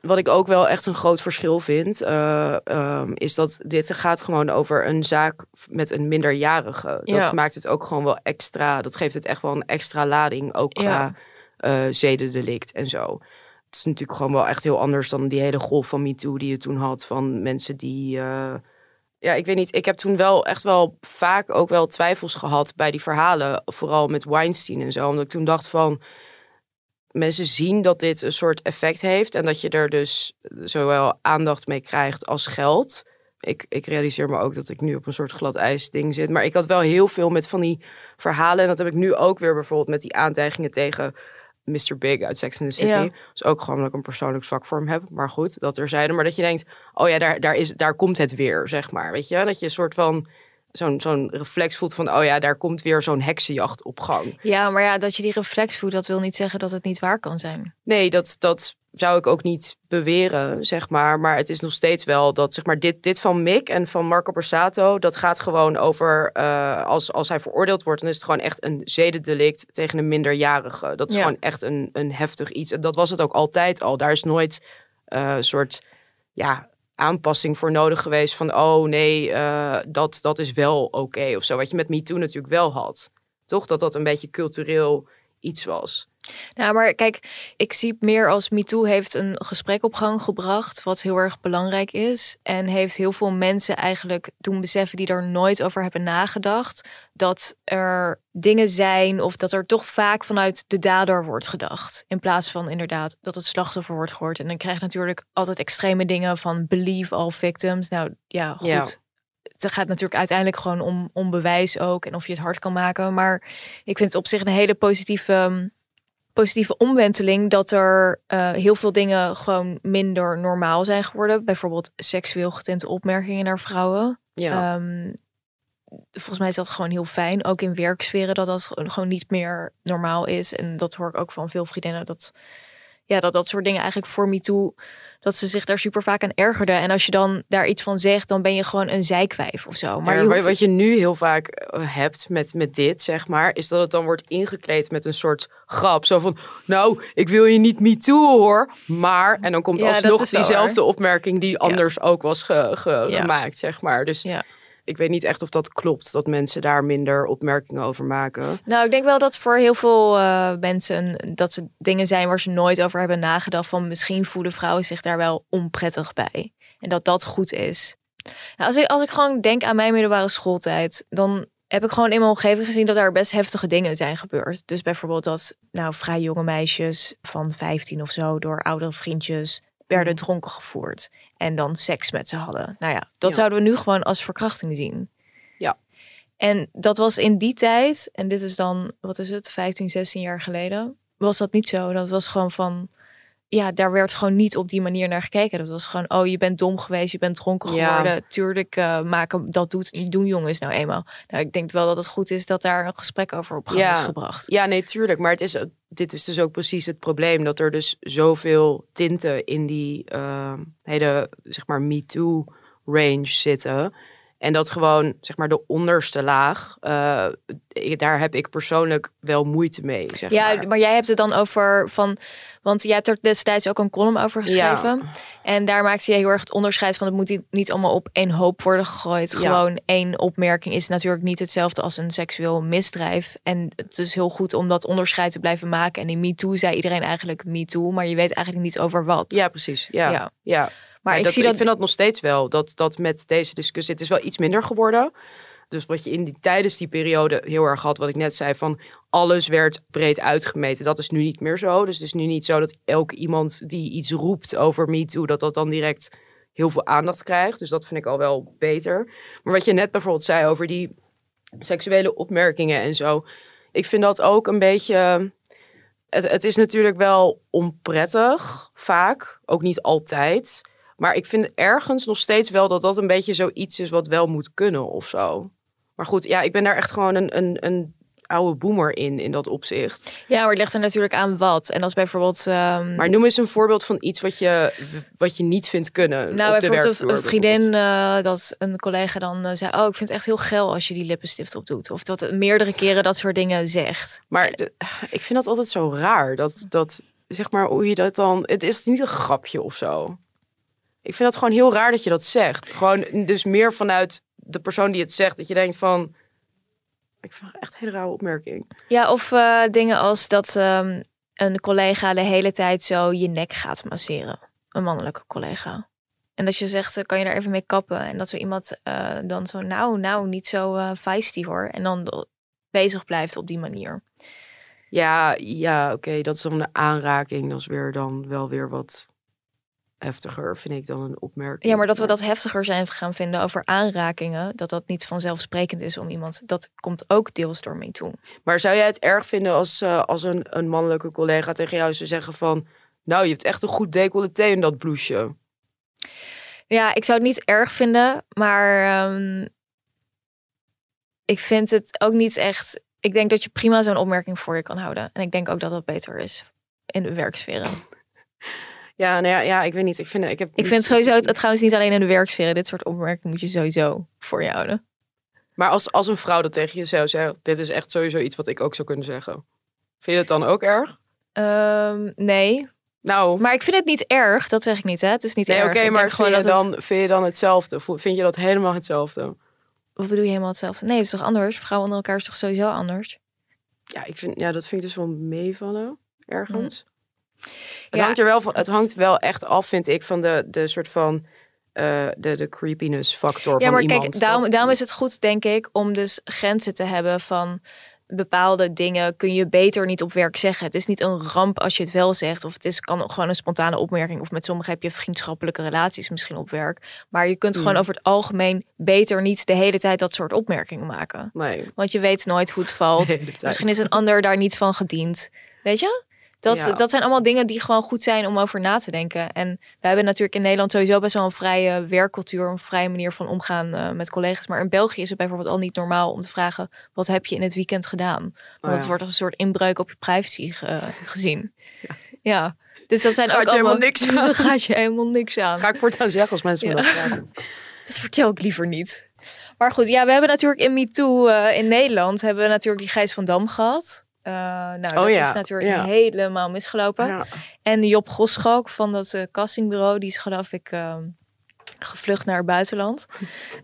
Wat ik ook wel echt een groot verschil vind, uh, um, is dat dit gaat gewoon over een zaak met een minderjarige. Dat
Ja.
maakt het ook gewoon wel extra, dat geeft het echt wel een extra lading, ook
Ja.
qua uh, zedendelict en zo. Het is natuurlijk gewoon wel echt heel anders dan die hele golf van MeToo die je toen had van mensen die... Uh, ja, ik weet niet. Ik heb toen wel echt wel vaak ook wel twijfels gehad bij die verhalen. Vooral met Weinstein en zo. Omdat ik toen dacht van mensen zien dat dit een soort effect heeft en dat je er dus zowel aandacht mee krijgt als geld. Ik, ik realiseer me ook dat ik nu op een soort glad ijs ding zit. Maar ik had wel heel veel met van die verhalen. En dat heb ik nu ook weer bijvoorbeeld met die aantijgingen tegen Mr. Big uit Sex and the City.
Ja.
Is ook gewoon dat ik een persoonlijk zwak voor hem heb. Maar goed, dat er zeiden. Maar dat je denkt, oh ja, daar, daar, is, daar komt het weer, zeg maar. Weet je, dat je een soort van zo'n zo'n reflex voelt van, oh ja, daar komt weer zo'n heksenjacht op gang.
Ja, maar ja, dat je die reflex voelt, dat wil niet zeggen dat het niet waar kan zijn.
Nee, dat, dat zou ik ook niet beweren, zeg maar. Maar het is nog steeds wel dat, zeg maar, dit, dit van Mick en van Marco Borsato, dat gaat gewoon over, uh, als, als hij veroordeeld wordt, dan is het gewoon echt een zedendelict tegen een minderjarige. Dat is
Ja.
gewoon echt een, een heftig iets. En dat was het ook altijd al. Daar is nooit uh, een soort, ja, aanpassing voor nodig geweest van oh nee, eh, dat, dat is wel oké of zo. Wat je met MeToo natuurlijk wel had. Toch? Dat dat een beetje cultureel iets was.
Nou, maar kijk, ik zie het meer als MeToo heeft een gesprek op gang gebracht, wat heel erg belangrijk is. En heeft heel veel mensen eigenlijk doen beseffen die er nooit over hebben nagedacht. Dat er dingen zijn of dat er toch vaak vanuit de dader wordt gedacht. In plaats van inderdaad dat het slachtoffer wordt gehoord. En dan krijg je natuurlijk altijd extreme dingen van believe all victims. Nou ja, goed.
Ja.
Het gaat natuurlijk uiteindelijk gewoon om, om bewijs ook en of je het hard kan maken. Maar ik vind het op zich een hele positieve ehm, positieve omwenteling dat er eh, heel veel dingen gewoon minder normaal zijn geworden. Bijvoorbeeld seksueel getinte opmerkingen naar vrouwen.
Ja.
Ehm, volgens mij is dat gewoon heel fijn. Ook in werksferen dat dat gewoon gewoon niet meer normaal is. En dat hoor ik ook van veel vriendinnen. Dat ja, dat dat soort dingen eigenlijk voor me toe. Dat ze zich daar super vaak aan ergerden. En als je dan daar iets van zegt, dan ben je gewoon een zijkwijf of zo. Maar
Maar
je hoeft-
wat je nu heel vaak eh, hebt met, met dit, zeg maar, is dat het dan wordt ingekleed met een soort grap. Zo van, nou, ik wil je niet me toe hoor, maar... En dan komt
Ja,
alsnog diezelfde opmerking die anders ook was ge- ge-
Ja.
gemaakt, zeg maar. Dus
Ja.
Ik weet niet echt of dat klopt, dat mensen daar minder opmerkingen over maken.
Nou, ik denk wel dat voor heel veel eh, mensen dat ze dingen zijn waar ze nooit over hebben nagedacht. Van misschien voelen vrouwen zich daar wel onprettig bij. En dat dat goed is. Nou, als, ik, als ik gewoon denk aan mijn middelbare schooltijd, dan heb ik gewoon in mijn omgeving gezien dat er best heftige dingen zijn gebeurd. Dus bijvoorbeeld dat nou vrij jonge meisjes van 15 of zo door oudere vriendjes werden dronken gevoerd. En dan seks met ze hadden. Nou ja, dat
Ja.
zouden we nu gewoon als verkrachting zien.
Ja.
En dat was in die tijd, en dit is dan, wat is het, 15, 16 jaar geleden, was dat niet zo. Dat was gewoon van, ja, daar werd gewoon niet op die manier naar gekeken. Dat was gewoon, oh, je bent dom geweest, je bent dronken
Ja.
geworden. Tuurlijk eh, maken, dat doet, doen jongens nou eenmaal. Nou, ik denk wel dat het goed is dat daar een gesprek over op gang
Ja.
is gebracht.
Ja, nee, tuurlijk. Maar het is, dit is dus ook precies het probleem. Dat er dus zoveel tinten in die eh, hele, zeg maar, MeToo-range zitten. En dat gewoon, zeg maar, de onderste laag, eh, daar heb ik persoonlijk wel moeite mee, zeg
Ja,
maar.
maar jij hebt het dan over van, want jij hebt er destijds ook een column over geschreven. En daar maakte je heel erg het onderscheid van het moet niet- niet allemaal op één hoop worden gegooid.
Ja.
Gewoon één opmerking is natuurlijk niet hetzelfde als een seksueel misdrijf. En het is heel goed om dat onderscheid te blijven maken. En in MeToo zei iedereen eigenlijk MeToo, maar je weet eigenlijk niet over wat.
Ja, precies. Ja,
Ja.
ja.
Maar ik
dat,
zie dat.
ik vind dat nog steeds wel. Dat, dat met deze discussie, het is wel iets minder geworden. Dus wat je in die, tijdens die periode heel erg had, wat ik net zei, van alles werd breed uitgemeten. Dat is nu niet meer zo. Dus het is nu niet zo dat elk iemand die iets roept over MeToo, dat dat dan direct heel veel aandacht krijgt. Dus dat vind ik al wel beter. Maar wat je net bijvoorbeeld zei over die seksuele opmerkingen en zo. Ik vind dat ook een beetje. Het, het is natuurlijk wel onprettig, vaak. Ook niet altijd. Maar ik vind ergens nog steeds wel dat dat een beetje zoiets is wat wel moet kunnen of zo. Maar goed, ja, ik ben daar echt gewoon een, een, een oude boomer in, in dat opzicht.
Ja, maar het ligt er natuurlijk aan wat. En als bijvoorbeeld. ehm,
Maar noem eens een voorbeeld van iets wat je, wat je niet vindt kunnen.
Nou,
op
bijvoorbeeld een, vriendin, eh, dat een collega dan eh, zei: Oh, ik vind het echt heel geil als je die lippenstift opdoet. Of dat meerdere keren dat soort dingen zegt.
Maar de- ik vind dat altijd zo raar. Dat, dat, zeg maar, hoe je dat dan... Het is niet een grapje of zo. Ik vind dat gewoon heel raar dat je dat zegt. Gewoon dus meer vanuit de persoon die het zegt. Dat je denkt van... Ik vind echt een hele rare opmerking.
Ja, of eh, dingen als dat ehm, een collega de hele tijd zo je nek gaat masseren. Een mannelijke collega. En dat je zegt, eh, kan je daar even mee kappen? En dat zo iemand eh, dan zo, nou, nou, niet zo eh feisty hoor. En dan bezig blijft op die manier.
Ja, ja oké. dat is dan een aanraking. Dat is weer dan wel weer wat heftiger, vind ik, dan een opmerking.
Ja, maar dat we dat heftiger zijn gaan vinden over aanrakingen, dat dat niet vanzelfsprekend is om iemand, dat komt ook deels door mee toe.
Maar zou jij het erg vinden als, eh, als een, een mannelijke collega tegen jou zou zeggen van... Nou, je hebt echt een goed decolleté in dat blouseje.
Ja, ik zou het niet erg vinden, maar ehm, ik vind het ook niet echt. Ik denk dat je prima zo'n opmerking voor je kan houden. En ik denk ook dat dat beter is in de werksferen. *laughs*
Ja, nou ja, ja, ik weet niet. Ik vind, ik heb
Ik vind sowieso, het, het trouwens niet alleen in de werksferen, dit soort opmerkingen moet je sowieso voor je houden.
Maar als, als een vrouw dat tegen je zou zeggen, dit is echt sowieso iets wat ik ook zou kunnen zeggen. Vind je het dan ook erg?
Ehm, nee,
Nou,
Maar ik vind het niet erg, dat zeg ik niet, hè? Het is niet
nee,
erg.
oké, maar vind je,
dat het-
dan, vind je dan hetzelfde? Vind je dat helemaal hetzelfde?
Wat bedoel je helemaal hetzelfde? Nee, het is toch anders? Vrouwen onder elkaar is toch sowieso anders?
Ja, ik vind, ja, dat vind ik dus wel meevallen, ergens. Het,
Ja.
hangt er wel van, het hangt wel echt af, vind ik, van de, de soort van... eh, de, de creepiness factor
Ja,
van
maar
iemand.
kijk, daarom, is het goed, denk ik, om dus grenzen te hebben van bepaalde dingen kun je beter niet op werk zeggen. Het is niet een ramp als je het wel zegt. Of het is, kan gewoon een spontane opmerking. Of met sommigen heb je vriendschappelijke relaties misschien op werk. Maar je kunt gewoon
Mm.
over het algemeen beter niet de hele tijd dat soort opmerkingen maken.
Nee,
Want je weet nooit hoe het valt. Misschien is een ander daar niet van gediend. Weet je? Dat,
Ja.
dat zijn allemaal dingen die gewoon goed zijn om over na te denken. En we hebben natuurlijk in Nederland sowieso best wel een vrije werkcultuur, een vrije manier van omgaan eh, met collega's. Maar in België is het bijvoorbeeld al niet normaal om te vragen: wat heb je in het weekend gedaan? Want
Oh
het
ja.
wordt als een soort inbreuk op je privacy ge- gezien. *laughs* Ja. Dus dat zijn
Gaat
ook
je helemaal
allemaal
niks *laughs* aan.
Gaat je helemaal niks aan.
Ga ik voortaan zeggen als mensen me
Ja.
dat vragen. *laughs*
Dat vertel ik liever niet. Maar goed, ja, we hebben natuurlijk in MeToo uh, in Nederland hebben we natuurlijk die Gijs van Dam gehad. Uh, nou, dat
ja,
is natuurlijk
ja.
helemaal misgelopen.
Ja.
En Job Goschalk van dat uh, castingbureau, die is geloof ik uh, gevlucht naar het buitenland.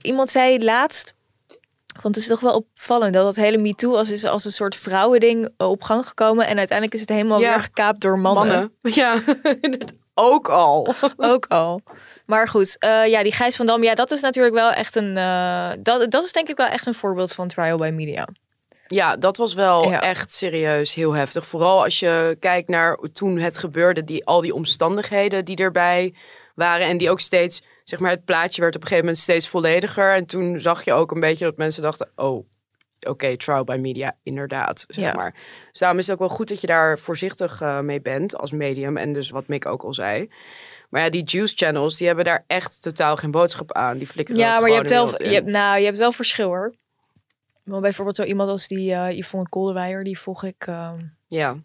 Iemand zei laatst, want het is toch wel opvallend dat dat hele MeToo als, is als een soort vrouwending op gang gekomen. En uiteindelijk is het helemaal weer gekaapt door mannen.
Mannen. *laughs* Ja, ook al. *laughs*
Ook al. Maar goed, uh, ja, die Gijs van Dam, ja, dat is natuurlijk wel echt een. Uh, dat, dat is denk ik wel echt een voorbeeld van trial by media.
Ja, dat was wel
Ja.
echt serieus heel heftig. Vooral als je kijkt naar toen het gebeurde, die, al die omstandigheden die erbij waren. En die ook steeds, zeg maar, het plaatje werd op een gegeven moment steeds vollediger. En toen zag je ook een beetje dat mensen dachten, oh, oké, trial by media, inderdaad. Zeg
Ja.
maar. Dus daarom is het ook wel goed dat je daar voorzichtig uh, mee bent als medium. En dus wat Mick ook al zei. Maar ja, die juice channels, die hebben daar echt totaal geen boodschap aan. Die flikkeren
Ja, maar je hebt, wel, je hebt, nou, je hebt wel verschil hoor. Maar bijvoorbeeld zo iemand als die uh, Yvonne Kolderweijer, die volg ik. Uh,
Ja,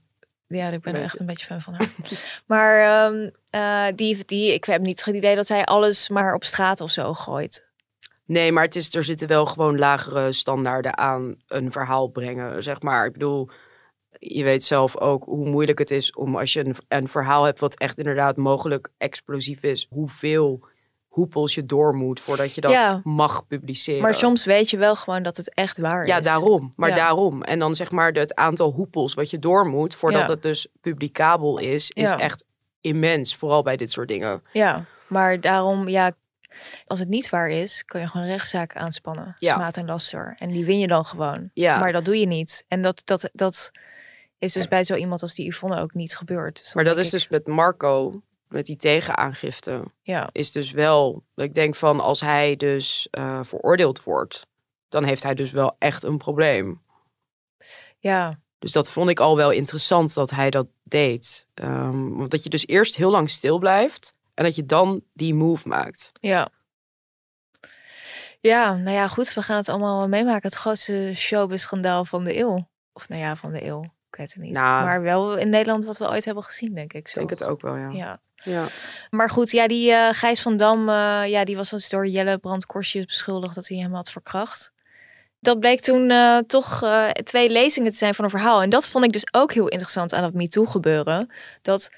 ja, ik ben
Weet
echt een beetje fan van haar. *laughs* maar um, uh, die, die, ik heb niet het idee dat zij alles maar op straat of zo gooit.
Nee, maar het is, er zitten wel gewoon lagere standaarden aan een verhaal brengen, zeg maar. Ik bedoel, je weet zelf ook hoe moeilijk het is om als je een, een verhaal hebt wat echt inderdaad mogelijk explosief is, hoeveel hoepels je door moet voordat je dat
Ja.
mag publiceren.
Maar soms weet je wel gewoon dat het echt waar
Ja,
is.
daarom. Maar
Ja.
daarom. En dan zeg maar het aantal hoepels wat je door moet voordat
Ja.
het dus publicabel is, is
Ja.
echt immens. Vooral bij dit soort dingen.
Ja, maar daarom, ja, als het niet waar is, kan je gewoon rechtszaak aanspannen.
Ja.
Smaad en laster. En die win je dan gewoon.
Ja.
Maar dat doe je niet. En dat, dat, dat is dus bij zo iemand als die Yvonne ook niet gebeurd. Dus
Maar dat is
ik,
dus met Marco, met die tegenaangifte.
Ja,
is dus wel, ik denk van als hij dus eh, veroordeeld wordt, dan heeft hij dus wel echt een probleem.
ja,
Dus dat vond ik al wel interessant dat hij dat deed. Ehm, want dat je dus eerst heel lang stil blijft en dat je dan die move maakt.
ja. Ja, nou ja, goed. We gaan het allemaal meemaken. Het grootste showbiz-schandaal van de eeuw. Of nou ja, van de eeuw. Ik weet het niet.
Nou.
maar wel in Nederland wat we ooit hebben gezien, denk ik.
Ik denk het ook wel, ja.
Ja.
Ja.
Maar goed, ja, die eh, Gijs van Dam, eh, ja, die was dus door Jelle Brandkorsjes beschuldigd dat hij hem had verkracht. Dat bleek toen eh, toch twee lezingen te zijn van een verhaal. En dat vond ik dus ook heel interessant aan dat MeToo gebeuren. Dat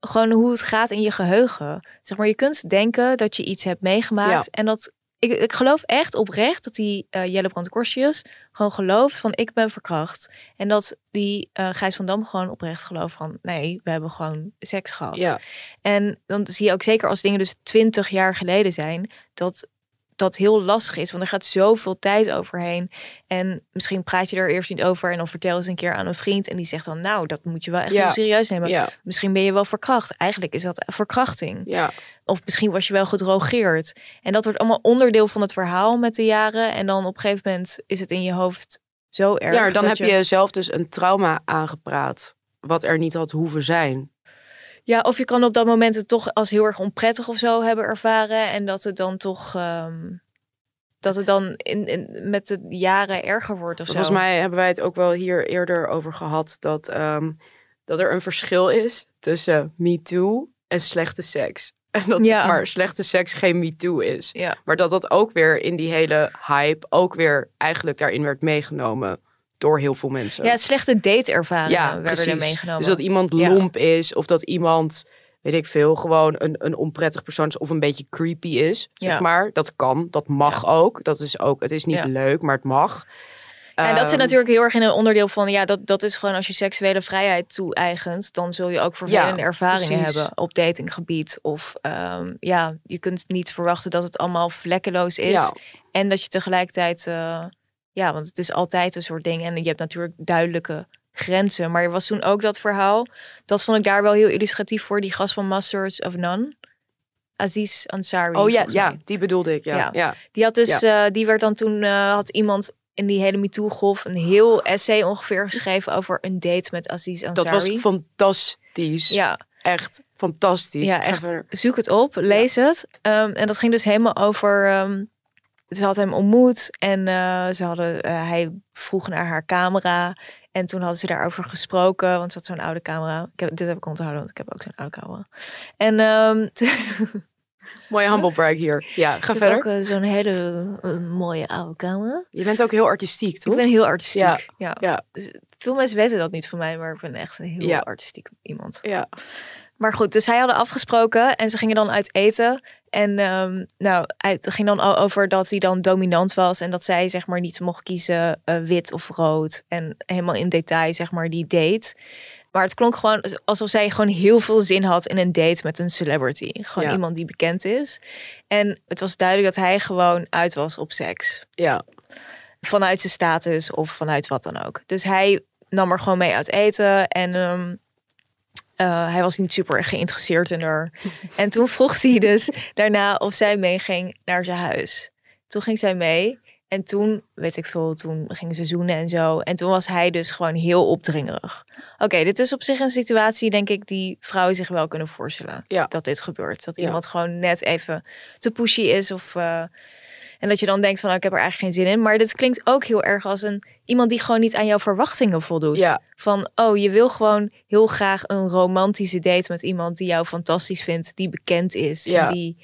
gewoon hoe het gaat in je geheugen. Zeg maar, je kunt denken dat je iets hebt meegemaakt.
Ja.
En dat, ik, ik geloof echt oprecht dat die eh, Jelle Brandkorsjes gewoon gelooft van ik ben verkracht. En dat die eh, Gijs van Dam gewoon oprecht gelooft van nee, we hebben gewoon seks gehad.
ja.
En dan zie je ook zeker als dingen dus twintig jaar geleden zijn, dat dat heel lastig is. Want er gaat zoveel tijd overheen. En misschien praat je er eerst niet over. En dan vertel je eens een keer aan een vriend. En die zegt dan, nou, dat moet je wel echt
Ja.
heel serieus nemen.
Ja,
Misschien ben je wel verkracht. Eigenlijk is dat verkrachting.
ja.
Of misschien was je wel gedrogeerd. En dat wordt allemaal onderdeel van het verhaal met de jaren. En dan op een gegeven moment is het in je hoofd zo erg.
ja dan heb je zelf dus een trauma aangepraat. Wat er niet had hoeven zijn.
Ja, of je kan op dat moment het toch als heel erg onprettig of zo hebben ervaren. En dat het dan toch. ehm, dat het dan in, in, met de jaren erger wordt of zo.
Volgens mij hebben wij het ook wel hier eerder over gehad dat, ehm, dat er een verschil is tussen MeToo en slechte seks. *laughs* En dat
Ja.
maar slechte seks geen MeToo is.
Ja.
Maar dat dat ook weer in die hele hype ook weer eigenlijk daarin werd meegenomen door heel veel mensen.
Ja, slechte dateervaringen
Ja,
werden er meegenomen.
Dus dat iemand
Ja.
lomp is of dat iemand weet ik veel, gewoon een, een onprettig persoon is of een beetje creepy is,
Ja.
zeg maar. Dat kan, dat mag ook. Dat is ook, het is niet
Ja.
leuk, maar het mag.
Ja, en dat zit
Ehm,
natuurlijk heel erg in een onderdeel van, ja, dat, dat is gewoon als je seksuele vrijheid toe-eigent, dan zul je ook vervelende ervaringen
precies.
hebben op datinggebied. Of ehm, ja, je kunt niet verwachten dat het allemaal vlekkeloos is.
Ja.
En dat je tegelijkertijd, eh, ja, want het is altijd een soort ding. En je hebt natuurlijk duidelijke grenzen. Maar er was toen ook dat verhaal, dat vond ik daar wel heel illustratief voor, die gast van Masters of None. Aziz Ansari.
Oh ja, ja, die bedoelde ik, ja.
Ja.
ja.
Die had dus, eh, die werd dan toen, eh, had iemand in die hele MeToo-golf een heel essay ongeveer geschreven over een date met Aziz Ansari.
Dat was fantastisch.
Ja,
Echt fantastisch.
ja echt. Zoek het op, lees het. Ehm, en dat ging dus helemaal over. ehm, ze had hem ontmoet en eh, ze hadden, eh, hij vroeg naar haar camera. En toen hadden ze daarover gesproken, want ze had zo'n oude camera. Ik heb, dit heb ik onthouden, want ik heb ook zo'n oude camera. En ehm, *laughs*
Mooie humble brag hier. Ja, ga
ik heb
verder.
ook eh, zo'n hele mooie oude camera.
Je bent ook heel artistiek, toch?
Ik ben heel artistiek.
Ja.
Ja.
Ja.
Dus veel mensen weten dat niet van mij, maar ik ben echt een heel
Ja.
artistiek iemand.
Ja.
Maar goed, dus zij hadden afgesproken en ze gingen dan uit eten. En ehm, nou, het ging dan o- over dat hij dan dominant was en dat zij zeg maar niet mocht kiezen eh, wit of rood. En helemaal in detail zeg maar die date. Maar het klonk gewoon alsof zij gewoon heel veel zin had in een date met een celebrity. Gewoon
Ja.
iemand die bekend is. En het was duidelijk dat hij gewoon uit was op seks
Ja.
vanuit zijn status of vanuit wat dan ook. Dus hij nam er gewoon mee uit eten en ehm, eh, hij was niet super geïnteresseerd in haar. en toen vroeg hij dus daarna of zij meeging naar zijn huis. Toen ging zij mee en toen, weet ik veel, toen gingen ze zoenen en zo. En toen was hij dus gewoon heel opdringerig. Oké, dit is op zich een situatie, denk ik, die vrouwen zich wel kunnen voorstellen.
Ja.
Dat dit gebeurt. Dat
Ja.
iemand gewoon net even te pushy is of... eh, en dat je dan denkt van, nou, ik heb er eigenlijk geen zin in. Maar dit klinkt ook heel erg als een iemand die gewoon niet aan jouw verwachtingen voldoet.
Ja.
Van, oh, je wil gewoon heel graag een romantische date met iemand die jou fantastisch vindt, die bekend is.
Ja.
En die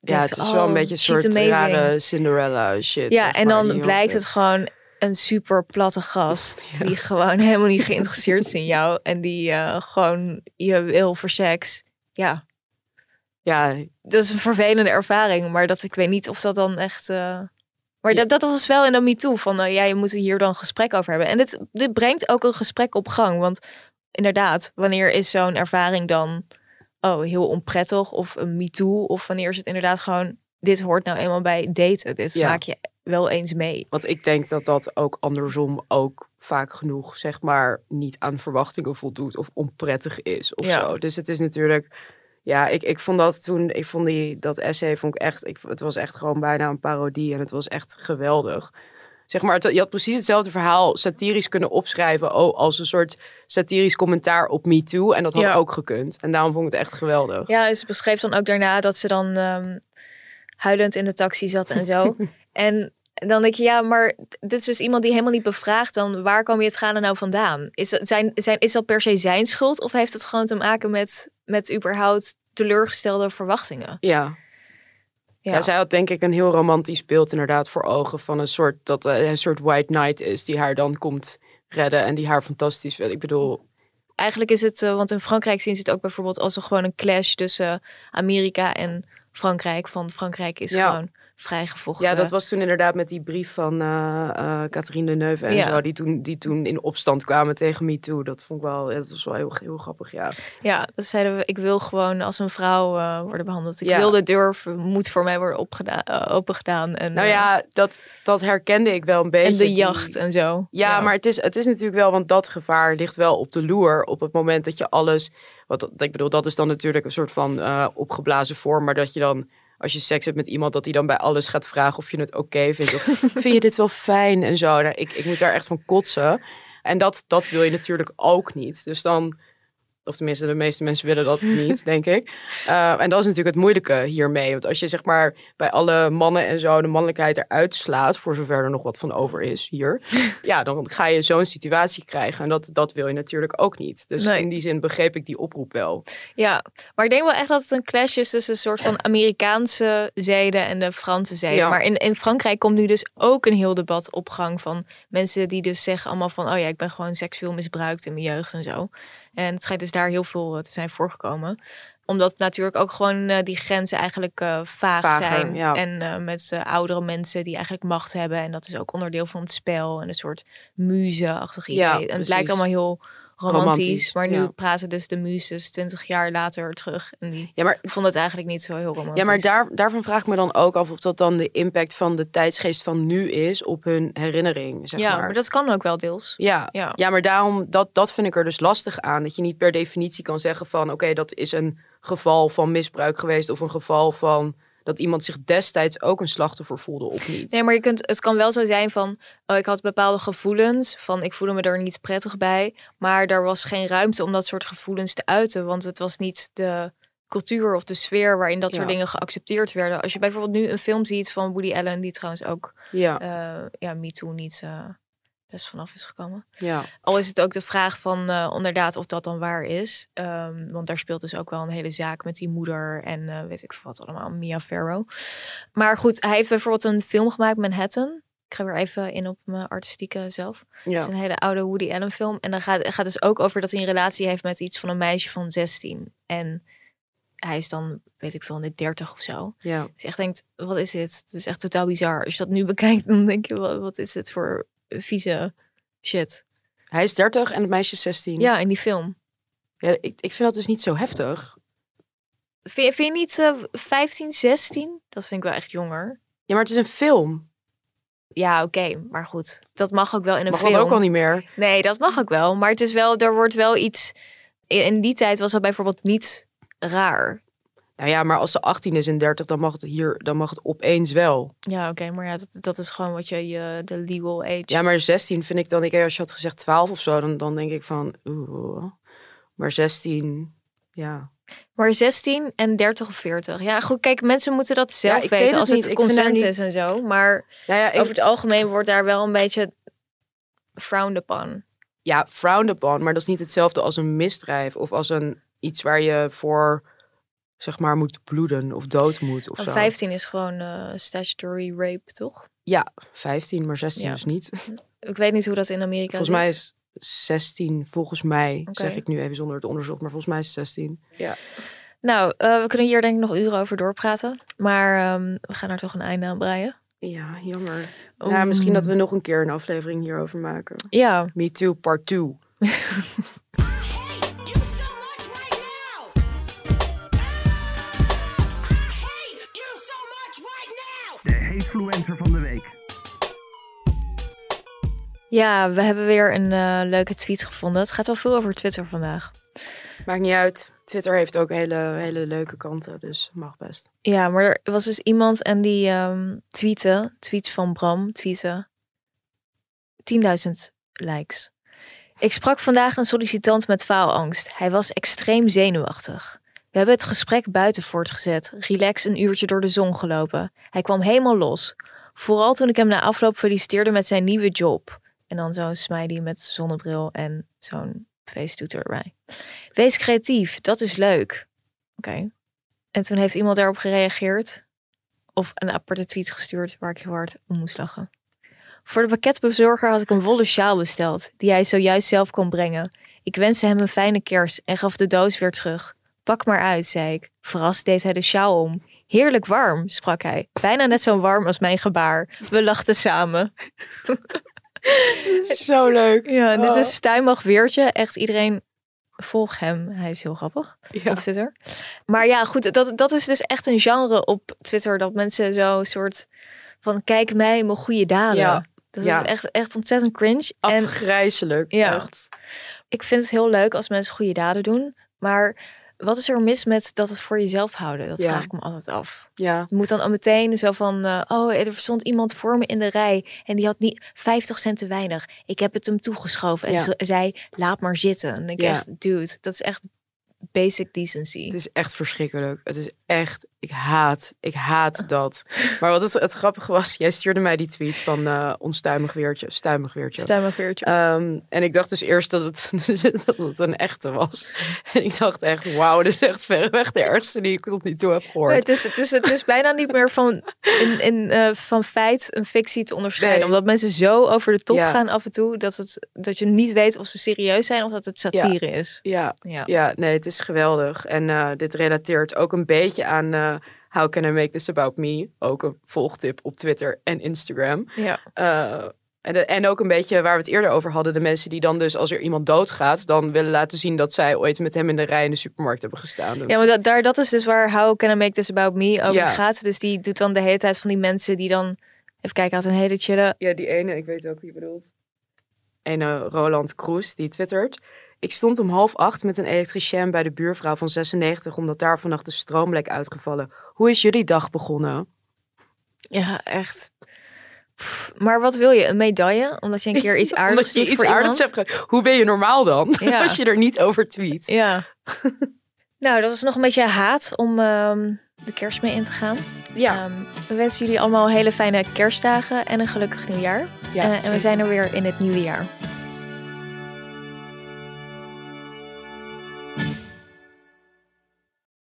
Ja,
denkt,
het is wel een
oh,
beetje een soort rare Cinderella shit.
Ja, en
maar,
dan blijkt het gewoon een super platte gast. *laughs* Die gewoon helemaal niet geïnteresseerd is in jou. En die eh, gewoon je wil voor seks. Ja,
Ja,
dat is een vervelende ervaring. Maar dat ik weet niet of dat dan echt... eh, Maar dat, dat was wel in de MeToo. Van eh, ja, je moet hier dan gesprek over hebben. En dit, dit brengt ook een gesprek op gang. Want inderdaad, wanneer is zo'n ervaring dan... Oh, heel onprettig of een MeToo? Of wanneer is het inderdaad gewoon... Dit hoort nou eenmaal bij daten. Dit
Ja.
maak je wel eens mee.
Want ik denk dat dat ook andersom ook vaak genoeg, zeg maar, niet aan verwachtingen voldoet of onprettig is of
Ja.
zo. Dus het is natuurlijk, ja, ik, ik vond dat toen, ik vond die, dat essay vond ik echt, ik, het was echt gewoon bijna een parodie en het was echt geweldig. Zeg maar, het- je had precies hetzelfde verhaal satirisch kunnen opschrijven oh, als een soort satirisch commentaar op Me Too. En dat had
Ja.
ook gekund. En daarom vond ik het echt geweldig.
Ja, ze beschreef dan ook daarna dat ze dan ehm, huilend in de taxi zat en zo. *laughs* en dan denk je, ja, maar dit is dus iemand die helemaal niet bevraagt. Dan waar kom je het gaan nou vandaan? Is, zijn, zijn, is dat per se zijn schuld? Of heeft het gewoon te maken met, met überhaupt teleurgestelde verwachtingen?
Ja.
Ja.
Ja. zij had denk ik een heel romantisch beeld inderdaad voor ogen van een soort dat eh, een soort white knight is die haar dan komt redden en die haar fantastisch vindt. Ik bedoel,
Eigenlijk is het, eh, want in Frankrijk zien ze het ook bijvoorbeeld als een, gewoon een clash tussen Amerika en Frankrijk. Van Frankrijk is
Ja.
gewoon vrijgevochten.
ja, dat was toen inderdaad met die brief van eh eh Catherine Deneuve en
Ja.
zo, die toen, die toen in opstand kwamen tegen Me Too. Dat vond ik wel, ja, dat was wel heel, heel grappig, ja.
Ja, dat zeiden we. Ik wil gewoon als een vrouw eh, worden behandeld. Ik
Ja.
wil de deur moet voor mij worden opgedaan, opengedaan. En,
Nou ja, dat, dat herkende ik wel een beetje.
en de
die-
jacht en zo.
Ja, maar het is, het is natuurlijk wel, want dat gevaar ligt wel op de loer op het moment dat je alles. Wat, ik bedoel, dat is dan natuurlijk een soort van opgeblazen vorm, maar dat je dan, als je seks hebt met iemand, dat hij dan bij alles gaat vragen of je het oké vindt. Of *laughs* vind je dit wel fijn en zo. Nou, ik, ik moet daar echt van kotsen. En dat, dat wil je natuurlijk ook niet. Dus dan. Of tenminste, de meeste mensen willen dat *laughs* niet, denk ik. Eh, en dat is natuurlijk het moeilijke hiermee. Want als je zeg maar bij alle mannen en zo de mannelijkheid eruit slaat, voor zover er nog wat van over is hier, *laughs* ja, dan ga je zo'n situatie krijgen. En dat, dat wil je natuurlijk ook niet. Dus
Nee.
in die zin begreep ik die oproep wel.
Ja, maar ik denk wel echt dat het een clash is tussen een soort van Amerikaanse zeden en de Franse zeden.
Ja.
Maar in, in Frankrijk komt nu dus ook een heel debat op gang van mensen die dus zeggen allemaal van, oh ja, ik ben gewoon seksueel misbruikt in mijn jeugd en zo. En het schijnt dus daar heel veel eh, te zijn voorgekomen. Omdat natuurlijk ook gewoon eh, die grenzen eigenlijk eh, vaag
Vager,
zijn.
ja.
En met oudere mensen die eigenlijk macht hebben. En dat is ook onderdeel van het spel. En een soort muze-achtig idee.
Ja,
en het lijkt allemaal heel romantisch.
Romantisch,
maar nu
ja.
praten dus de muzes twintig jaar later terug. En die
Ja, maar
vonden het eigenlijk niet zo heel romantisch.
Ja, maar daar, daarvan vraag ik me dan ook af of dat dan de impact van de tijdsgeest van nu is op hun herinnering. Zeg
ja,
maar.
maar dat kan ook wel deels.
Ja,
Ja.
ja. maar daarom, dat, dat vind ik er dus lastig aan. Dat je niet per definitie kan zeggen van, oké, dat is een geval van misbruik geweest. Of een geval van dat iemand zich destijds ook een slachtoffer voelde of niet.
Nee, maar je kunt, het kan wel zo zijn van, oh, ik had bepaalde gevoelens, van ik voelde me er niet prettig bij, maar er was geen ruimte om dat soort gevoelens te uiten, want het was niet de cultuur of de sfeer waarin dat soort dingen geaccepteerd werden. Als je bijvoorbeeld nu een film ziet van Woody Allen, die trouwens ook
Ja,
eh ja, Me Too niet eh, best vanaf is gekomen.
ja.
Al is het ook de vraag van eh, inderdaad of dat dan waar is. Ehm, want daar speelt dus ook wel een hele zaak met die moeder en eh, weet ik veel wat allemaal, Mia Farrow. Maar goed, hij heeft bijvoorbeeld een film gemaakt, Manhattan. Ik ga weer even in op mijn artistieke zelf. Het
ja.
is een hele oude Woody Allen film. En dan gaat het gaat dus ook over dat hij een relatie heeft met iets van een meisje van 16. En hij is dan, weet ik veel, in de 30 of zo.
ja.
Dus echt denkt, wat is dit? Het is echt totaal bizar. Als je dat nu bekijkt, dan denk je, wat, wat is dit voor vieze shit.
Hij is 30 en het meisje is 16.
Ja, in die film.
Ja, ik, ik vind dat dus niet zo heftig.
Vind, je- vind je niet eh 15, 16? Dat vind ik wel echt jonger.
Ja, maar het is een film.
Ja, oké, maar goed. Dat mag ook wel in een
Mag
film.
dat ook al niet meer?
Nee, dat mag ook wel. Maar het is wel, er wordt wel iets. In in die tijd was dat bijvoorbeeld niet raar.
Nou ja, maar als ze 18 is en 30, dan mag het hier, dan mag het opeens wel.
Ja, oké, maar ja, dat, dat is gewoon wat je, je de legal age.
Ja, maar 16 vind ik dan, ik, als je had gezegd 12 of zo, dan, dan denk ik van, oeh. Maar 16, ja.
Maar 16 en 30 of 40. Ja, goed, kijk, mensen moeten dat zelf weten
het
als
niet.
het
niet-
is en zo. Maar
Ja, ja, ik-
over het algemeen wordt daar wel een beetje frowned upon.
ja, frowned upon, maar dat is niet hetzelfde als een misdrijf of als een iets waar je voor, zeg maar, moet bloeden of dood moet of zo.
15 is gewoon eh, statutory rape, toch?
Ja, 15, maar 16
Ja.
dus niet. *laughs*
Ik weet niet hoe dat in Amerika
Volgens mij is 16, volgens mij, zeg ik nu even zonder het onderzoek, maar volgens mij is het 16.
Nou, eh, we kunnen hier denk ik nog uren over doorpraten. Maar ehm, we gaan er toch een einde aan breien.
Ja, jammer. Ja, misschien dat we nog een keer een aflevering hierover maken.
Ja,
Me Too Part 2. *laughs*
influencer van de week.
ja we hebben weer een eh, leuke tweet gevonden. Het gaat wel veel over Twitter vandaag.
Maakt niet uit. Twitter heeft ook hele, hele leuke kanten, dus mag best.
Ja, maar er was dus iemand en die ehm tweette, tweet van Bram, tweette 10.000 likes. Ik sprak vandaag een sollicitant met faalangst. Hij was extreem zenuwachtig. We hebben het gesprek buiten voortgezet, relax een uurtje door de zon gelopen. Hij kwam helemaal los. Vooral toen ik hem na afloop feliciteerde met zijn nieuwe job. En dan zo'n smiley met zonnebril en zo'n feesttoeter erbij. Wees creatief, dat is leuk. Oké. En toen heeft iemand daarop gereageerd. Of een aparte tweet gestuurd waar ik heel hard om moest lachen. Voor de pakketbezorger had ik een wollen sjaal besteld, die hij zojuist zelf kon brengen. Ik wenste hem een fijne kers en gaf de doos weer terug. Pak maar uit, zei ik. Verrast deed hij de sjaal om. Heerlijk warm, sprak hij. Bijna net zo warm als mijn gebaar. We lachten samen. *laughs*
Zo leuk.
Ja, dit
Oh.
is Stuimag Weertje. Echt iedereen volg hem. Hij is heel grappig
Ja.
op Twitter. Maar ja, goed, dat, dat is dus echt een genre op Twitter. Dat mensen zo soort van kijk mij, mijn goede daden.
Ja.
Dat
Ja.
is echt, echt ontzettend cringe. En
Afgrijzelijk.
Ja.
Echt.
ik vind het heel leuk als mensen goede daden doen. Maar wat is er mis met dat het voor jezelf houden? Dat
Ja.
vraag ik me altijd af.
Ja.
Je moet dan al meteen zo van, eh, oh, er stond iemand voor me in de rij en die had niet 50 cent te weinig. Ik heb het hem toegeschoven en
Ja.
ze zei, laat maar zitten. En ik
Ja.
echt, dude, dat is echt basic decency.
Het is echt verschrikkelijk. Het is echt, ik haat, ik haat *laughs* dat. Maar wat het, het grappige was, jij stuurde mij die tweet van eh onstuimig weertje, stuimig weertje.
Stuimig weertje.
Ehm, en ik dacht dus eerst dat het, *laughs* dat het een echte was. En ik dacht echt, wauw, dit is echt verreweg de ergste die ik tot nu toe heb gehoord.
het, is, het, is, het is bijna niet meer van, in, in, eh, van feit een fictie te onderscheiden.
Nee.
Omdat mensen zo over de top
Ja.
gaan af en toe, dat, het, dat je niet weet of ze serieus zijn of dat het satire is.
Ja,
Ja.
ja, nee, het is is geweldig. En eh, dit relateert ook een beetje aan eh, How Can I Make This About Me? Ook een volgtip op Twitter en Instagram.
Ja.
Eh, en, de- en ook een beetje waar we het eerder over hadden. De mensen die dan dus als er iemand doodgaat... dan willen laten zien dat zij ooit met hem in de rij in de supermarkt hebben gestaan.
Ja, maar dat, daar, dat is dus waar How Can I Make This About Me over
Ja.
gaat. Dus die doet dan de hele tijd van die mensen die dan... Even kijken, had een hele chille...
Ja, die ene, ik weet ook wie je bedoelt. Ene Roland Kroes, die twittert. Ik stond om half acht met een elektricien bij de buurvrouw van 96... omdat daar vannacht de stroom bleek uitgevallen. Hoe is jullie dag begonnen?
Ja, echt. Pff, maar wat wil je? Een medaille? Omdat je een keer iets *laughs* aardigs
Omdat je
doet
iets
voor
aardigs
iemand?
hebt gedaan. Hoe ben je normaal dan? *laughs*
Ja.
Als je er niet over tweet.
Ja. *laughs* nou, dat was nog een beetje haat om ehm, de kerst mee in te gaan.
Ja.
Ehm, we wensen jullie allemaal hele fijne kerstdagen en een gelukkig nieuwjaar.
Ja,
Eh, en we zijn er weer in het nieuwe jaar.